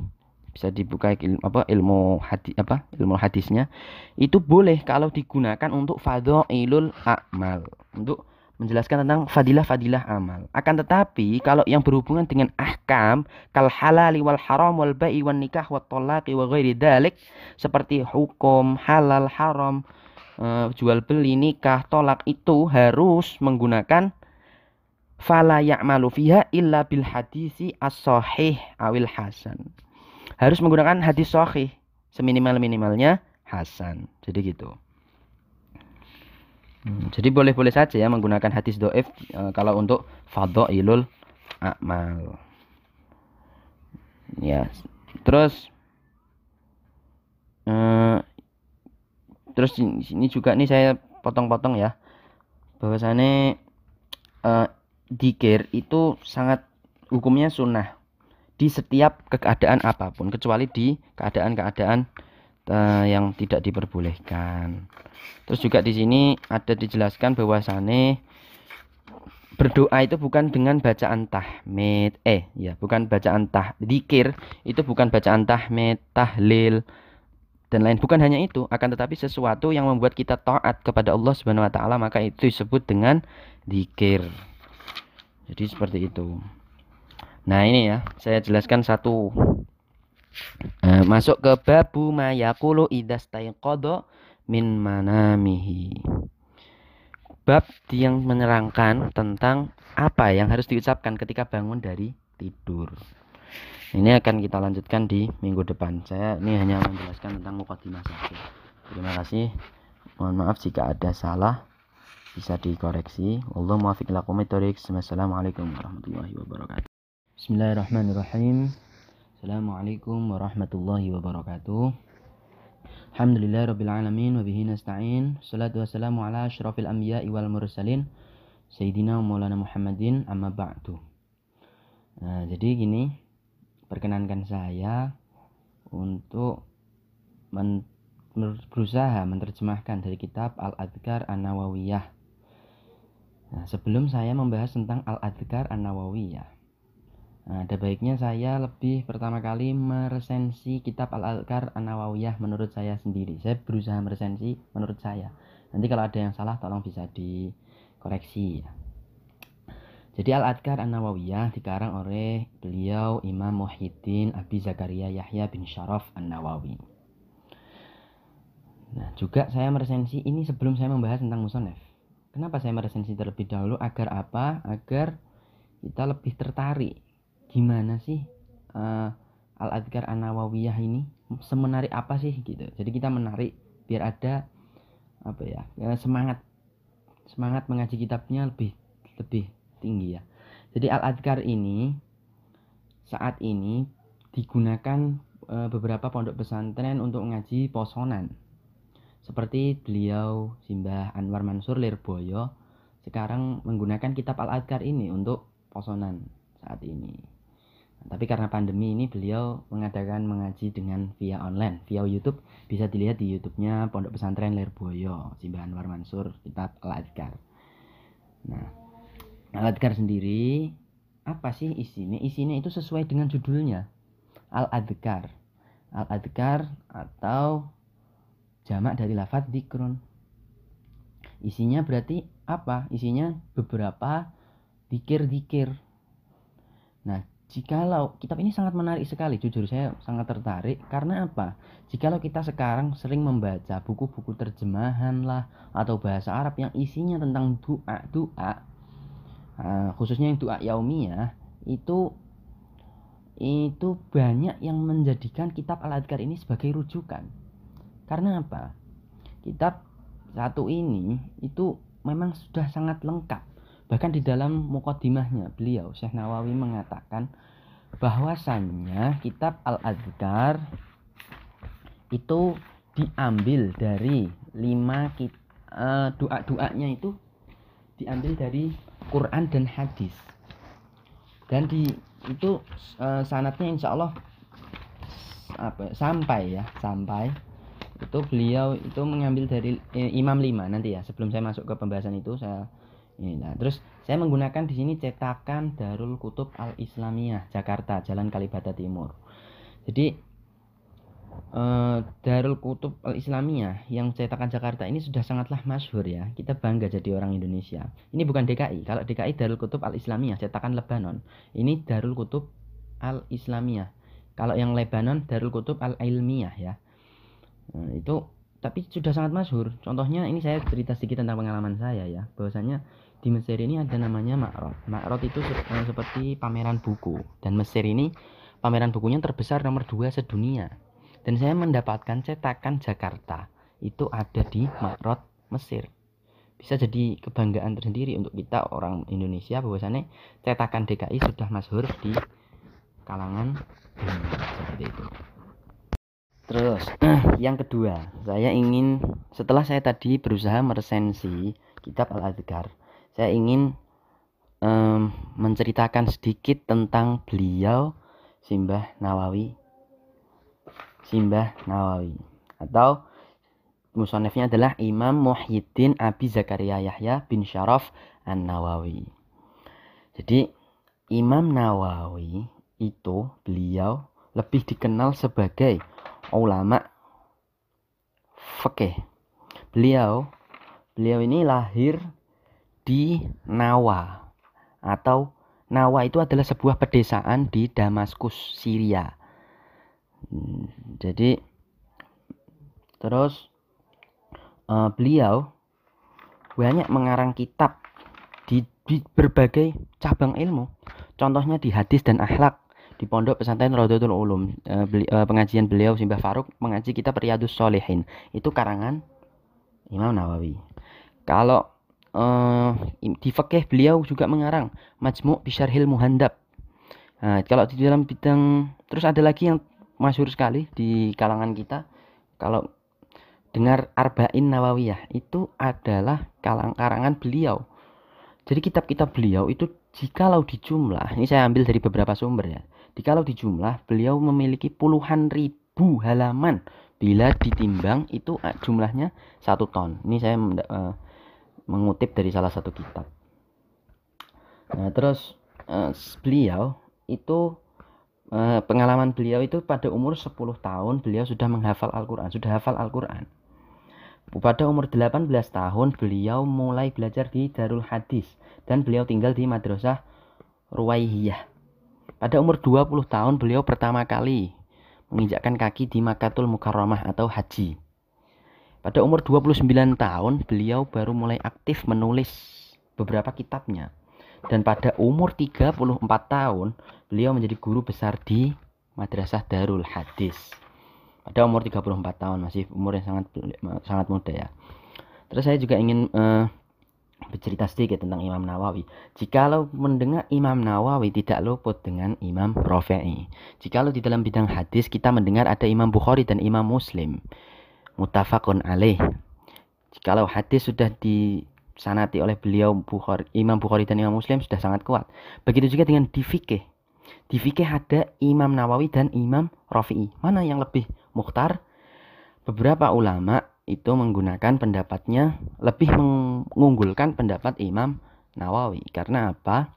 bisa dibuka ilmu apa ilmu hadis apa ilmu hadisnya. Itu boleh kalau digunakan untuk fadhailul amal. Untuk menjelaskan tentang fadilah-fadilah amal. Akan tetapi kalau yang berhubungan dengan ahkam kal halali wal haram wal ba'i wan nikah wat talaqi wa ghairi dalik seperti hukum halal haram uh, jual beli nikah tolak itu harus menggunakan fala ya'malu fiha illa bil hadisi as-sahih awil hasan. Harus menggunakan hadis sahih seminimal-minimalnya hasan. Jadi gitu. Hmm, jadi boleh-boleh saja ya menggunakan hadis doif e, kalau untuk fadhailul amal. Ya. Terus e, terus ini juga nih saya potong-potong ya. Bahwasannya e, dikir itu sangat hukumnya sunnah di setiap keadaan apa pun kecuali di keadaan-keadaan uh, yang tidak diperbolehkan. Terus juga di sini ada dijelaskan bahwasannya berdoa itu bukan dengan bacaan tahmid eh ya bukan bacaan tah dikir itu bukan bacaan tahmid tahlil dan lain bukan hanya itu akan tetapi sesuatu yang membuat kita taat kepada Allah Subhanahu wa taala maka itu disebut dengan dikir. Jadi seperti itu. Nah ini ya saya jelaskan satu. Nah, masuk ke babu mayakulu idastaiqadha min manamihi. Bab yang menerangkan tentang apa yang harus diucapkan ketika bangun dari tidur ini akan kita lanjutkan di minggu depan saya ini hanya menjelaskan tentang mukadimah saja terima kasih mohon maaf jika ada salah bisa dikoreksi. Allah muafiq lakum Assalamualaikum warahmatullahi wabarakatuh. Bismillahirrahmanirrahim. Assalamualaikum warahmatullahi wabarakatuh. Alhamdulillah rabbil alamin wa bihi nasta'in. Salatu wassalamu ala asyrafil anbiya'i wal mursalin Sayyidina Maulana Muhammadin amma ba'du. Nah, jadi gini, perkenankan saya untuk men berusaha menerjemahkan dari kitab Al-Adhkar An-Nawawiyah Nah, sebelum saya membahas tentang Al-Adhkar An-Nawawiyah, nah, ada baiknya saya lebih pertama kali meresensi kitab Al-Adhkar An-Nawawiyah menurut saya sendiri. Saya berusaha meresensi menurut saya. Nanti kalau ada yang salah tolong bisa dikoreksi ya. Jadi Al-Adhkar An-Nawawiyah dikarang oleh beliau Imam Muhyiddin Abi Zakaria Yahya bin Syaraf An-Nawawi. Nah, juga saya meresensi ini sebelum saya membahas tentang musonef. Kenapa saya meresensi terlebih dahulu? Agar apa? Agar kita lebih tertarik. Gimana sih uh, Al-Adhkar An-Nawawiyah ini? Semenarik apa sih gitu. Jadi kita menarik biar ada apa ya, ya semangat semangat mengaji kitabnya lebih lebih tinggi ya. Jadi Al-Adhkar ini saat ini digunakan uh, beberapa pondok pesantren untuk mengaji posonan seperti beliau Simbah Anwar Mansur Lirboyo sekarang menggunakan kitab Al-Adhkar ini untuk posonan saat ini. Tapi karena pandemi ini beliau mengadakan mengaji dengan via online, via YouTube. Bisa dilihat di YouTube-nya Pondok Pesantren Lirboyo, Simbah Anwar Mansur, kitab Al-Adhkar. Nah, Al-Adhkar sendiri apa sih isinya? Isinya itu sesuai dengan judulnya. Al-Adhkar. Al-Adhkar atau jamak dari lafaz dikrun isinya berarti apa isinya beberapa dikir-dikir nah jikalau kitab ini sangat menarik sekali jujur saya sangat tertarik karena apa jikalau kita sekarang sering membaca buku-buku terjemahan lah atau bahasa Arab yang isinya tentang doa doa uh, khususnya yang doa yaumiyah itu itu banyak yang menjadikan kitab al-adkar ini sebagai rujukan karena apa? Kitab satu ini itu memang sudah sangat lengkap. Bahkan di dalam mukodimahnya beliau Syekh Nawawi mengatakan bahwasannya kitab Al-Adhkar itu diambil dari lima uh, doa-doanya itu diambil dari Quran dan hadis. Dan di itu uh, sanatnya insya Allah apa sampai ya sampai. Itu beliau itu mengambil dari eh, Imam 5 nanti ya sebelum saya masuk ke pembahasan itu saya ini. Nah terus saya menggunakan di sini cetakan Darul Kutub Al Islamiyah Jakarta Jalan Kalibata Timur. Jadi eh, Darul Kutub Al Islamiyah yang cetakan Jakarta ini sudah sangatlah masyhur ya kita bangga jadi orang Indonesia ini bukan DKI kalau DKI Darul Kutub Al Islamiyah cetakan Lebanon ini Darul Kutub Al Islamiyah kalau yang Lebanon Darul Kutub Al Ilmiyah ya Nah, itu tapi sudah sangat masyhur. Contohnya ini saya cerita sedikit tentang pengalaman saya ya. Bahwasanya di Mesir ini ada namanya Makrot. Makrot itu eh, seperti pameran buku dan Mesir ini pameran bukunya terbesar nomor dua sedunia. Dan saya mendapatkan cetakan Jakarta itu ada di Makrot Mesir. Bisa jadi kebanggaan tersendiri untuk kita orang Indonesia bahwasanya cetakan DKI sudah masyhur di kalangan dunia seperti itu. Terus yang kedua, saya ingin setelah saya tadi berusaha meresensi kitab Al-Adhkar, saya ingin um, menceritakan sedikit tentang beliau Simbah Nawawi. Simbah Nawawi atau musonefnya adalah Imam Muhyiddin Abi Zakaria Yahya bin Syaraf An-Nawawi. Jadi Imam Nawawi itu beliau lebih dikenal sebagai ulama fikih. Beliau beliau ini lahir di Nawa atau Nawa itu adalah sebuah pedesaan di Damaskus, Syria. Jadi terus uh, beliau banyak mengarang kitab di, di berbagai cabang ilmu. Contohnya di hadis dan akhlak di pondok pesantren Rodotul Ulum. Uh, beli, uh, pengajian beliau Simbah Faruk mengaji kita Riyadus Solehin itu karangan Imam Nawawi. Kalau uh, di fikih beliau juga mengarang Majmu' Bisyarhil Muhandab. Nah, kalau di dalam bidang terus ada lagi yang masyhur sekali di kalangan kita kalau dengar Arba'in Nawawiyah itu adalah kalang karangan beliau jadi kitab-kitab beliau itu jikalau dijumlah ini saya ambil dari beberapa sumber ya Jikalau dijumlah, beliau memiliki puluhan ribu halaman. Bila ditimbang itu eh, jumlahnya satu ton. Ini saya uh, mengutip dari salah satu kitab. Nah, terus uh, beliau itu pengalaman beliau itu pada umur 10 tahun beliau sudah menghafal Al-Qur'an, sudah hafal Al-Qur'an. Pada umur 18 tahun beliau mulai belajar di Darul Hadis dan beliau tinggal di Madrasah Ruwaihiyah. Pada umur 20 tahun beliau pertama kali menginjakkan kaki di Makatul Mukarramah atau haji. Pada umur 29 tahun beliau baru mulai aktif menulis beberapa kitabnya. Dan pada umur 34 tahun beliau menjadi guru besar di Madrasah Darul Hadis. Pada umur 34 tahun masih umur yang sangat sangat muda ya. Terus saya juga ingin uh, bercerita sedikit tentang Imam Nawawi. Jikalau mendengar Imam Nawawi tidak luput dengan Imam Rafi'i. Jikalau di dalam bidang hadis kita mendengar ada Imam Bukhari dan Imam Muslim. Mutafakun alaih. Jikalau hadis sudah disanati oleh beliau Bukhari, Imam Bukhari dan Imam Muslim sudah sangat kuat. Begitu juga dengan di fikih. Di fikih ada Imam Nawawi dan Imam Rafi'i. Mana yang lebih mukhtar? Beberapa ulama itu menggunakan pendapatnya lebih mengunggulkan pendapat Imam Nawawi. Karena apa?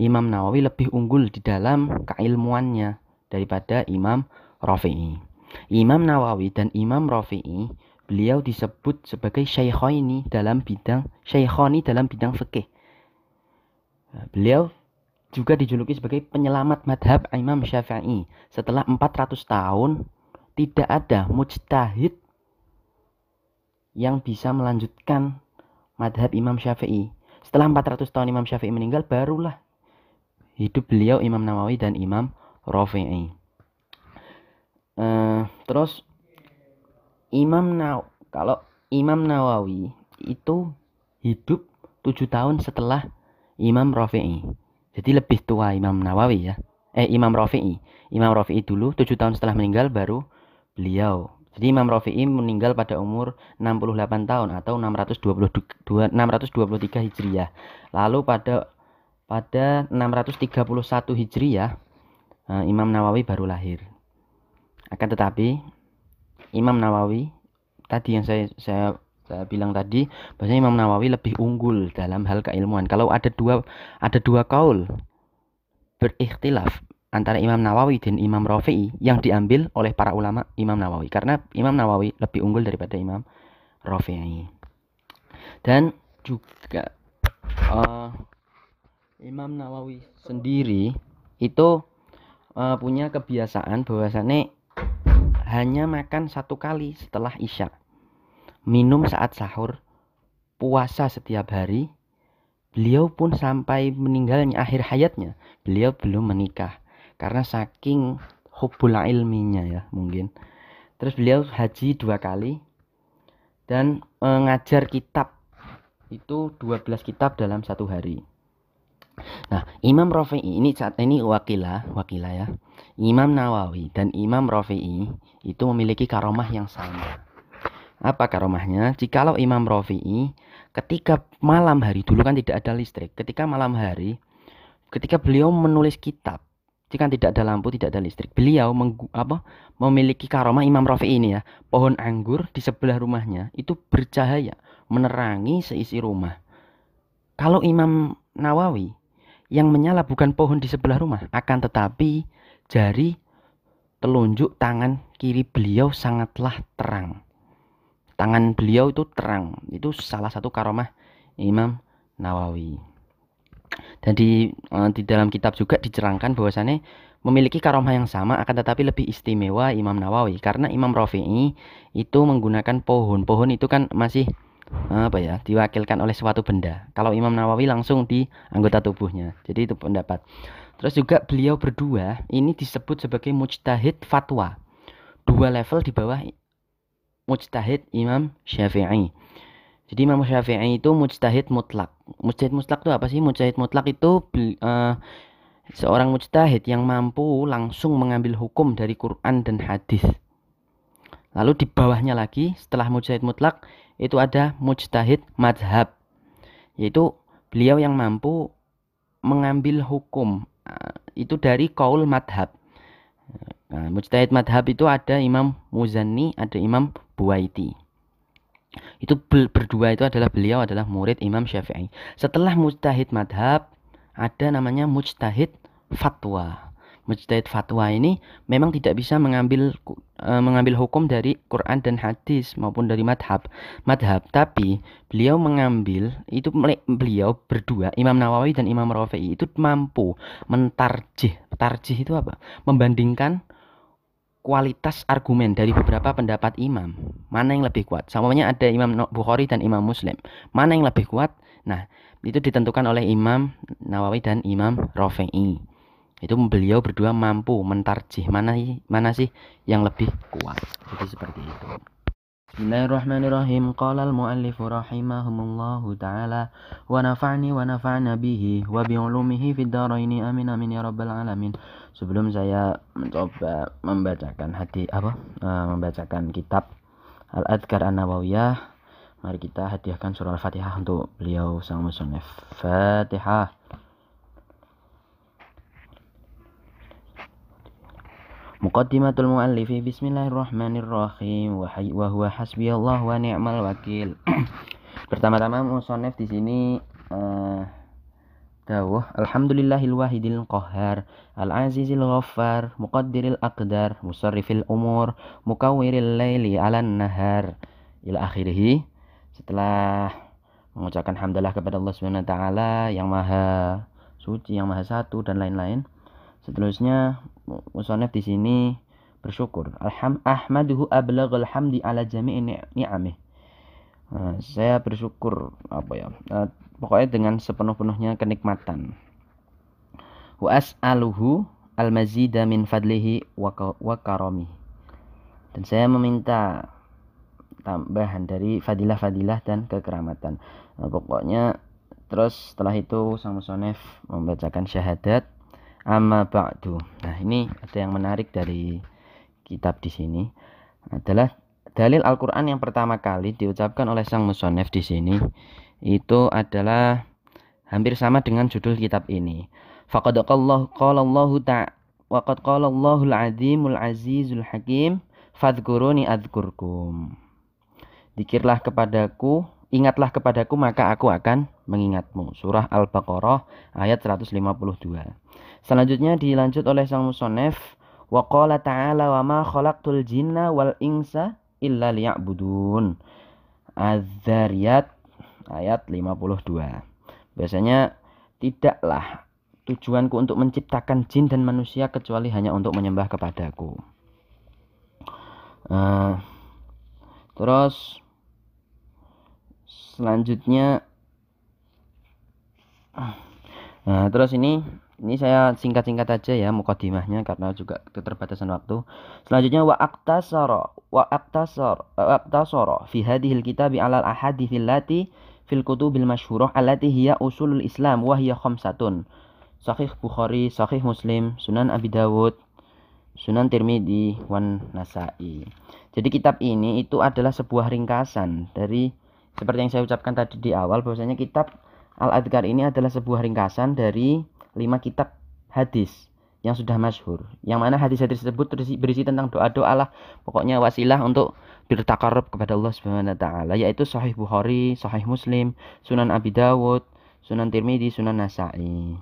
Imam Nawawi lebih unggul di dalam keilmuannya daripada Imam Rafi'i. Imam Nawawi dan Imam Rafi'i beliau disebut sebagai syaikhaini dalam bidang syaikhoni dalam bidang fikih. Beliau juga dijuluki sebagai penyelamat madhab Imam Syafi'i. Setelah 400 tahun tidak ada mujtahid yang bisa melanjutkan madhab Imam Syafi'i. Setelah 400 tahun Imam Syafi'i meninggal, barulah hidup beliau Imam Nawawi dan Imam Rafi'i. Uh, terus Imam Naw kalau Imam Nawawi itu hidup 7 tahun setelah Imam Rafi'i. Jadi lebih tua Imam Nawawi ya. Eh Imam Rafi'i. Imam Rafi'i dulu 7 tahun setelah meninggal baru beliau jadi Imam Rafi'i meninggal pada umur 68 tahun atau 622, 623 Hijriah. Lalu pada pada 631 Hijriah eh, Imam Nawawi baru lahir. Akan tetapi Imam Nawawi tadi yang saya saya saya bilang tadi bahwasanya Imam Nawawi lebih unggul dalam hal keilmuan. Kalau ada dua ada dua kaul berikhtilaf antara Imam Nawawi dan Imam Rafi'i yang diambil oleh para ulama Imam Nawawi karena Imam Nawawi lebih unggul daripada Imam Rafi'i dan juga uh, Imam Nawawi sendiri itu uh, punya kebiasaan bahwasannya hanya makan satu kali setelah isya minum saat sahur, puasa setiap hari. Beliau pun sampai meninggalnya akhir hayatnya, beliau belum menikah karena saking hubul ilminya ya mungkin. Terus beliau haji dua kali dan mengajar kitab itu 12 kitab dalam satu hari. Nah, Imam Rafi'i ini saat ini wakilah, wakilah ya. Imam Nawawi dan Imam Rafi'i itu memiliki karomah yang sama. Apa karomahnya? Jikalau Imam Rafi'i ketika malam hari dulu kan tidak ada listrik. Ketika malam hari, ketika beliau menulis kitab, jika tidak ada lampu, tidak ada listrik, beliau menggu, apa, memiliki karomah Imam Rafi'i ini ya. Pohon anggur di sebelah rumahnya itu bercahaya, menerangi seisi rumah. Kalau Imam Nawawi yang menyala bukan pohon di sebelah rumah, akan tetapi jari telunjuk tangan kiri beliau sangatlah terang. Tangan beliau itu terang. Itu salah satu karomah Imam Nawawi. Dan di, eh, di dalam kitab juga dicerangkan bahwasannya memiliki karomah yang sama akan tetapi lebih istimewa Imam Nawawi karena Imam Rafi'i itu menggunakan pohon. Pohon itu kan masih apa ya? Diwakilkan oleh suatu benda. Kalau Imam Nawawi langsung di anggota tubuhnya. Jadi itu pendapat. Terus juga beliau berdua ini disebut sebagai mujtahid fatwa. Dua level di bawah mujtahid Imam Syafi'i. Jadi Imam Syafi'i itu mujtahid mutlak. Mujtahid mutlak itu apa sih? Mujtahid mutlak itu uh, seorang mujtahid yang mampu langsung mengambil hukum dari Quran dan hadis. Lalu di bawahnya lagi setelah mujtahid mutlak itu ada mujtahid madhab. Yaitu beliau yang mampu mengambil hukum. Eh, itu dari kaul madhab. Nah, mujtahid madhab itu ada imam muzanni ada imam buaiti itu berdua itu adalah beliau adalah murid imam syafi'i. Setelah mujtahid madhab ada namanya mujtahid fatwa mujtahid fatwa ini memang tidak bisa mengambil uh, mengambil hukum dari Quran dan hadis maupun dari madhab madhab. Tapi beliau mengambil itu beliau berdua Imam Nawawi dan Imam Rafi'i itu mampu mentarjih. Tarjih itu apa? Membandingkan kualitas argumen dari beberapa pendapat imam. Mana yang lebih kuat? Samanya ada Imam Bukhari dan Imam Muslim. Mana yang lebih kuat? Nah itu ditentukan oleh Imam Nawawi dan Imam Rafi'i itu beliau berdua mampu mentarjih. Mana mana sih yang lebih kuat? Jadi seperti itu. Bismillahirrahmanirrahim. Qala al-muallif rahimahumullahu ta'ala Wa nafa'ni wa nafa'na bihi Wa bi'ulumihi fid daraini. Amin amin ya rabbal alamin. Sebelum saya mencoba membacakan hati apa? Uh, membacakan kitab Al-Adkar An-Nawawiyah Mari kita hadiahkan surah Al-Fatihah untuk beliau sang musannif Fatihah Muqaddimatul muallifi Bismillahirrahmanirrahim wa huwa hasbiyallah wa ni'mal wakil. Pertama-tama musannif di sini uh, dawuh alhamdulillahil wahidil qahhar al azizil ghaffar muqaddiril aqdar musarrifil umur mukawwiril laili 'alan nahar ila akhirih. Setelah mengucapkan hamdalah kepada Allah Subhanahu wa taala yang maha suci, yang maha satu dan lain-lain. Seterusnya musonef di sini bersyukur. Alham ahmaduhu ablaghal hamdi ala jami'i ni'amih. Nah, saya bersyukur apa ya? Uh, pokoknya dengan sepenuh-penuhnya kenikmatan. Wa as'aluhu al-mazida min fadlihi wa karami. Dan saya meminta tambahan dari fadilah-fadilah dan kekeramatan. Nah, pokoknya terus setelah itu sang musonef membacakan syahadat Amma ba'du. Nah, ini ada yang menarik dari kitab di sini adalah dalil Al-Qur'an yang pertama kali diucapkan oleh sang musonef di sini itu adalah hampir sama dengan judul kitab ini. Faqad qala Allah ta'ala wa qad qala Allahul azimul azizul hakim fadhkuruni adzkurkum. Dikirlah kepadaku, ingatlah kepadaku maka aku akan mengingatmu. Surah Al-Baqarah ayat 152. Selanjutnya dilanjut oleh sang musonef wa qala ta'ala wa ma khalaqtul jinna wal insa illa liya'budun. Az-Zariyat ayat 52. Biasanya tidaklah tujuanku untuk menciptakan jin dan manusia kecuali hanya untuk menyembah kepadaku. Uh, terus selanjutnya nah terus ini ini saya singkat-singkat aja ya mukadimahnya karena juga keterbatasan waktu. Selanjutnya wa aktasara wa aktasar wa aktasara fi hadhil kitab ala al ahadithil lati fil kutubil masyhurah allati hiya usulul islam wa hiya khamsatun. Sahih bukhari sahih muslim sunan abi dawud sunan tirmidzi wan nasai. Jadi kitab ini itu adalah sebuah ringkasan dari seperti yang saya ucapkan tadi di awal bahwasanya kitab Al-Adhkar ini adalah sebuah ringkasan dari lima kitab hadis yang sudah masyhur. Yang mana hadis-hadis tersebut berisi, berisi tentang doa-doa lah. Pokoknya wasilah untuk bertakarub kepada Allah Subhanahu wa taala yaitu Sahih Bukhari, Sahih Muslim, Sunan Abi Dawud, Sunan Tirmidzi, Sunan Nasai.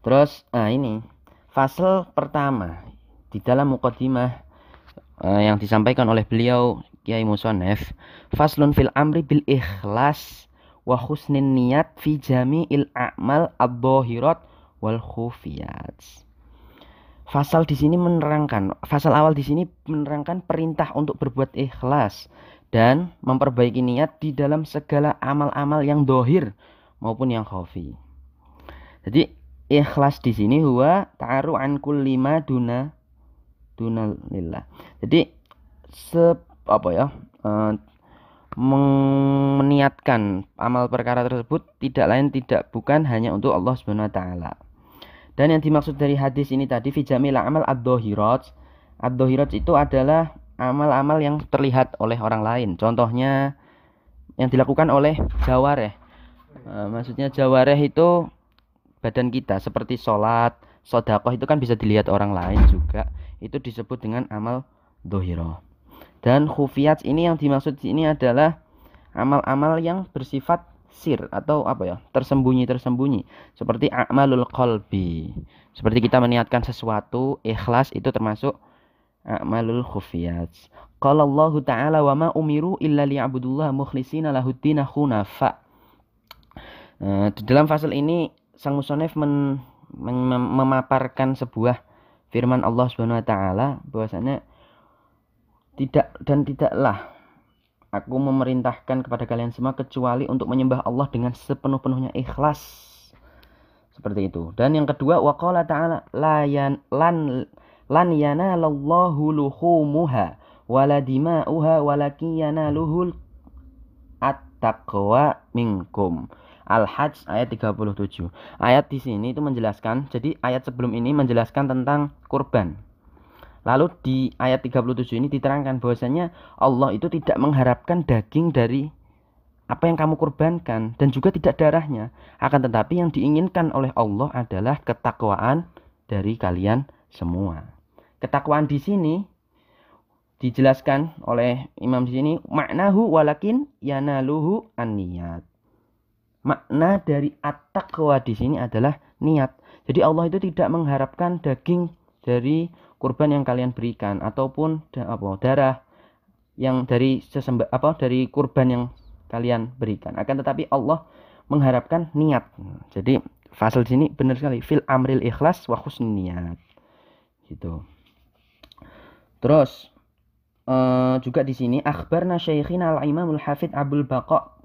Terus nah ini fasal pertama di dalam mukadimah uh, yang disampaikan oleh beliau Kiai Musonef faslun fil amri bil ikhlas wa husnin niat fi jami'il a'mal ad-dhahirat wal khufiyat. Fasal di sini menerangkan, fasal awal di sini menerangkan perintah untuk berbuat ikhlas dan memperbaiki niat di dalam segala amal-amal yang dohir maupun yang khafi. Jadi ikhlas di sini huwa ta'aru an kulli ma duna duna lillah. Jadi se apa ya? Uh, meniatkan amal perkara tersebut tidak lain tidak bukan hanya untuk Allah Subhanahu wa taala. Dan yang dimaksud dari hadis ini tadi fi jamil amal ad-dhahirat. Itu adalah amal-amal yang terlihat oleh orang lain. Contohnya yang dilakukan oleh jawareh. Uh, maksudnya jawareh itu badan kita seperti sholat, sodakoh itu kan bisa dilihat orang lain juga. Itu disebut dengan amal dohiro. Dan khufiyat ini yang dimaksud ini adalah amal-amal yang bersifat sir atau apa ya? Tersembunyi-tersembunyi seperti amalul qalbi. Seperti kita meniatkan sesuatu ikhlas itu termasuk amalul khufiyat. Qala Allah taala wa ma umiru illa liya'budullah mukhlishina lahuddin hunafa. Uh, di dalam fasal ini sang musonef men, men, memaparkan sebuah firman Allah Subhanahu wa taala bahwasanya tidak dan tidaklah aku memerintahkan kepada kalian semua kecuali untuk menyembah Allah dengan sepenuh-penuhnya ikhlas. Seperti itu. Dan yang kedua waqala ta'ala la yan, lan lan yanalallahu luhumuha wala dima'uha walakin yanaluhul at-taqwa minkum. Al-Hajj ayat 37. Ayat di sini itu menjelaskan, jadi ayat sebelum ini menjelaskan tentang kurban. Lalu di ayat 37 ini diterangkan bahwasanya Allah itu tidak mengharapkan daging dari apa yang kamu kurbankan dan juga tidak darahnya. Akan tetapi yang diinginkan oleh Allah adalah ketakwaan dari kalian semua. Ketakwaan di sini dijelaskan oleh imam di sini maknahu walakin yanaluhu an-niyat. Makna dari at-taqwa di sini adalah niat. Jadi Allah itu tidak mengharapkan daging dari kurban yang kalian berikan ataupun apa darah yang dari sesembah apa dari kurban yang kalian berikan. Akan tetapi Allah mengharapkan niat. Jadi fasal sini benar sekali. Fil amril ikhlas wa niat gitu. Terus uh, juga di sini akhbarna syaikhina al imamul hafid abul baqa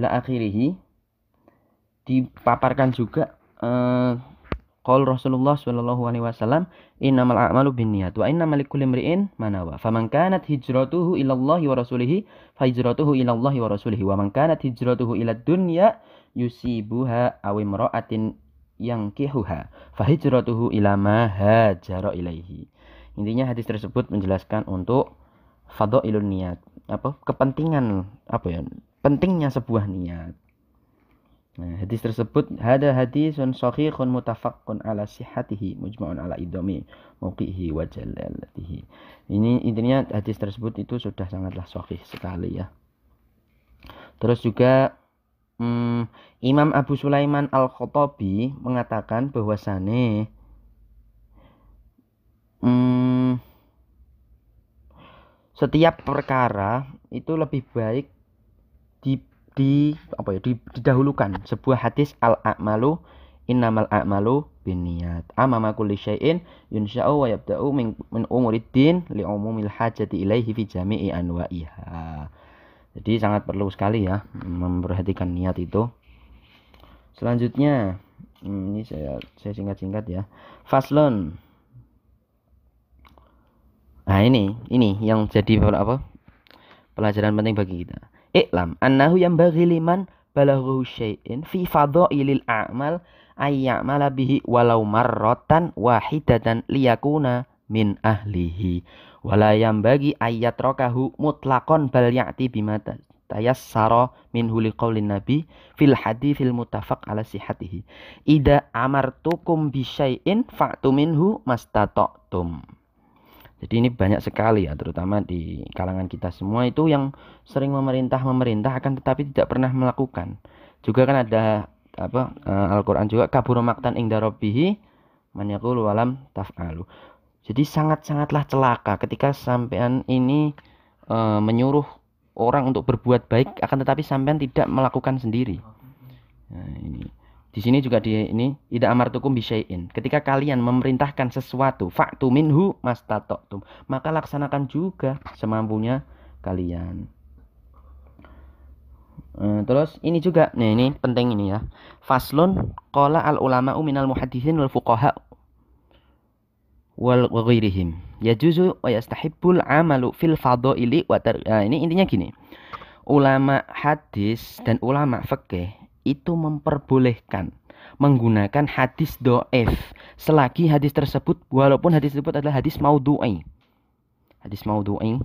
ila akhirih. Dipaparkan juga uh, Qol Rasulullah sallallahu alaihi wasallam, "Innamal a'malu binniyat wa innamal likulli imri'in ma nawa. Faman kanat hijratuhu ila Allah wa rasulihi, fa hijratuhu ila Allah wa rasulihi. Wa man kanat hijratuhu ila dunya yusibuha aw imra'atin yankihuha, fa hijratuhu ila ma hajara ilaihi." Intinya hadis tersebut menjelaskan untuk fadhailun niat, apa? kepentingan apa ya? Pentingnya sebuah niat. Nah, hadis tersebut hada hadisun sahihun mutafaqqun ala sihhatihi mujma'un ala idami mauqihi wa jalalatihi. Ini intinya hadis tersebut itu sudah sangatlah sahih sekali ya. Terus juga hmm, Imam Abu Sulaiman Al-Khattabi mengatakan bahwasane hmm, setiap perkara itu lebih baik di di apa ya di, didahulukan. Sebuah hadis al a'malu innamal a'malu binniyat. Amama kulli syai'in yunsha'u wa yabda'u min, min umuriddin li umumil hajati ilaihi fi jami'i anwa'iha. Jadi sangat perlu sekali ya memperhatikan niat itu. Selanjutnya hmm, ini saya saya singkat-singkat ya. Faslon nah ini ini yang jadi apa? Pelajaran penting bagi kita iklam annahu yang bagi liman balaghu syai'in fi fadhailil a'mal ayya'mala bihi walau marratan wahidatan liyakuna min ahlihi. Wala bagi ayat rokahu mutlakon bal ya'ti bima tayassara huli qaulin nabi fil fil mutafaq ala sihatihi ida amartukum bisyai'in fa'tu minhu mastata'tum jadi ini banyak sekali ya terutama di kalangan kita semua itu yang sering memerintah memerintah akan tetapi tidak pernah melakukan. Juga kan ada apa uh, Al-Qur'an juga kabur maktan ing darobihi man yaqulu walam taf'alu. Jadi sangat-sangatlah celaka ketika sampean ini e, menyuruh orang untuk berbuat baik akan tetapi sampean tidak melakukan sendiri. Nah, ini di sini juga di ini ida amartukum bisyai'in. Ketika kalian memerintahkan sesuatu, fa'tu minhu mastata'tum, maka laksanakan juga semampunya kalian. Uh, terus ini juga, nih ini penting ini ya. Faslun qala al ulama minal muhaddisin wal fuqaha wal ghairihim yajuzu wa yastahibbul amalu fil fadhaili wa nah, ini intinya gini ulama hadis dan ulama fikih itu memperbolehkan menggunakan hadis doef selagi hadis tersebut walaupun hadis tersebut adalah hadis maudhu'i hadis maudhu'i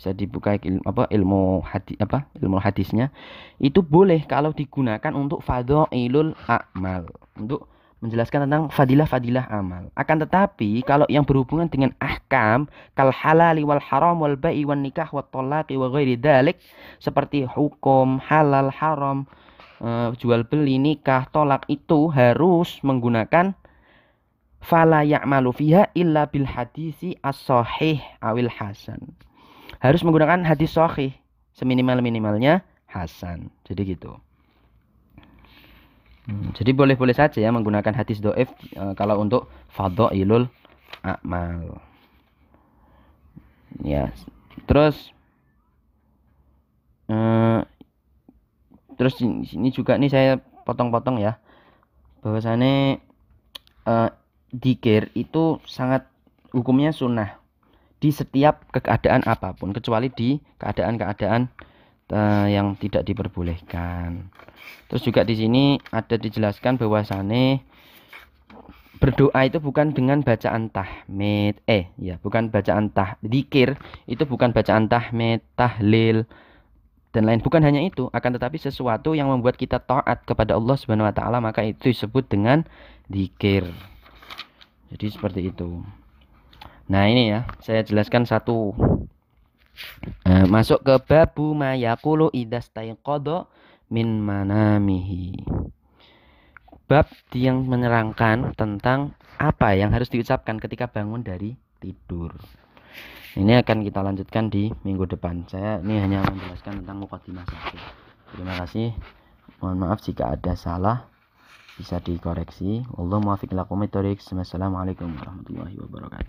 bisa dibuka ilmu apa ilmu hadis apa ilmu hadisnya. Itu boleh kalau digunakan untuk fadhailul a'mal. Untuk menjelaskan tentang fadilah-fadilah amal. Akan tetapi kalau yang berhubungan dengan ahkam kal halali wal haram wal ba'i wan nikah wat talaqi wa ghairi dalik seperti hukum halal haram uh, jual beli nikah tolak itu harus menggunakan fala ya'malu fiha illa bil hadisi as-sahih awil hasan. Harus menggunakan hadis sahih seminimal-minimalnya hasan. Jadi gitu. Hmm, jadi boleh-boleh saja ya menggunakan hadis doif e, kalau untuk ilul amal. Ya. Terus e, terus ini juga nih saya potong-potong ya. Bahwasannya e, dikir itu sangat hukumnya sunnah di setiap keadaan apa pun kecuali di keadaan-keadaan uh, yang tidak diperbolehkan. Terus juga di sini ada dijelaskan bahwasannya berdoa itu bukan dengan bacaan tahmid eh ya bukan bacaan tah dikir itu bukan bacaan tahmid tahlil dan lain bukan hanya itu akan tetapi sesuatu yang membuat kita taat kepada Allah Subhanahu wa taala maka itu disebut dengan dikir jadi seperti itu nah ini ya saya jelaskan satu Nah, masuk ke babu mayakulu idastaiqadha min manamihi. Bab yang menerangkan tentang apa yang harus diucapkan ketika bangun dari tidur. Ini akan kita lanjutkan di minggu depan. Saya ini hanya menjelaskan tentang mukadimah saja. Terima kasih. Mohon maaf jika ada salah bisa dikoreksi. Allah muwaffiq lakum Assalamualaikum warahmatullahi wabarakatuh.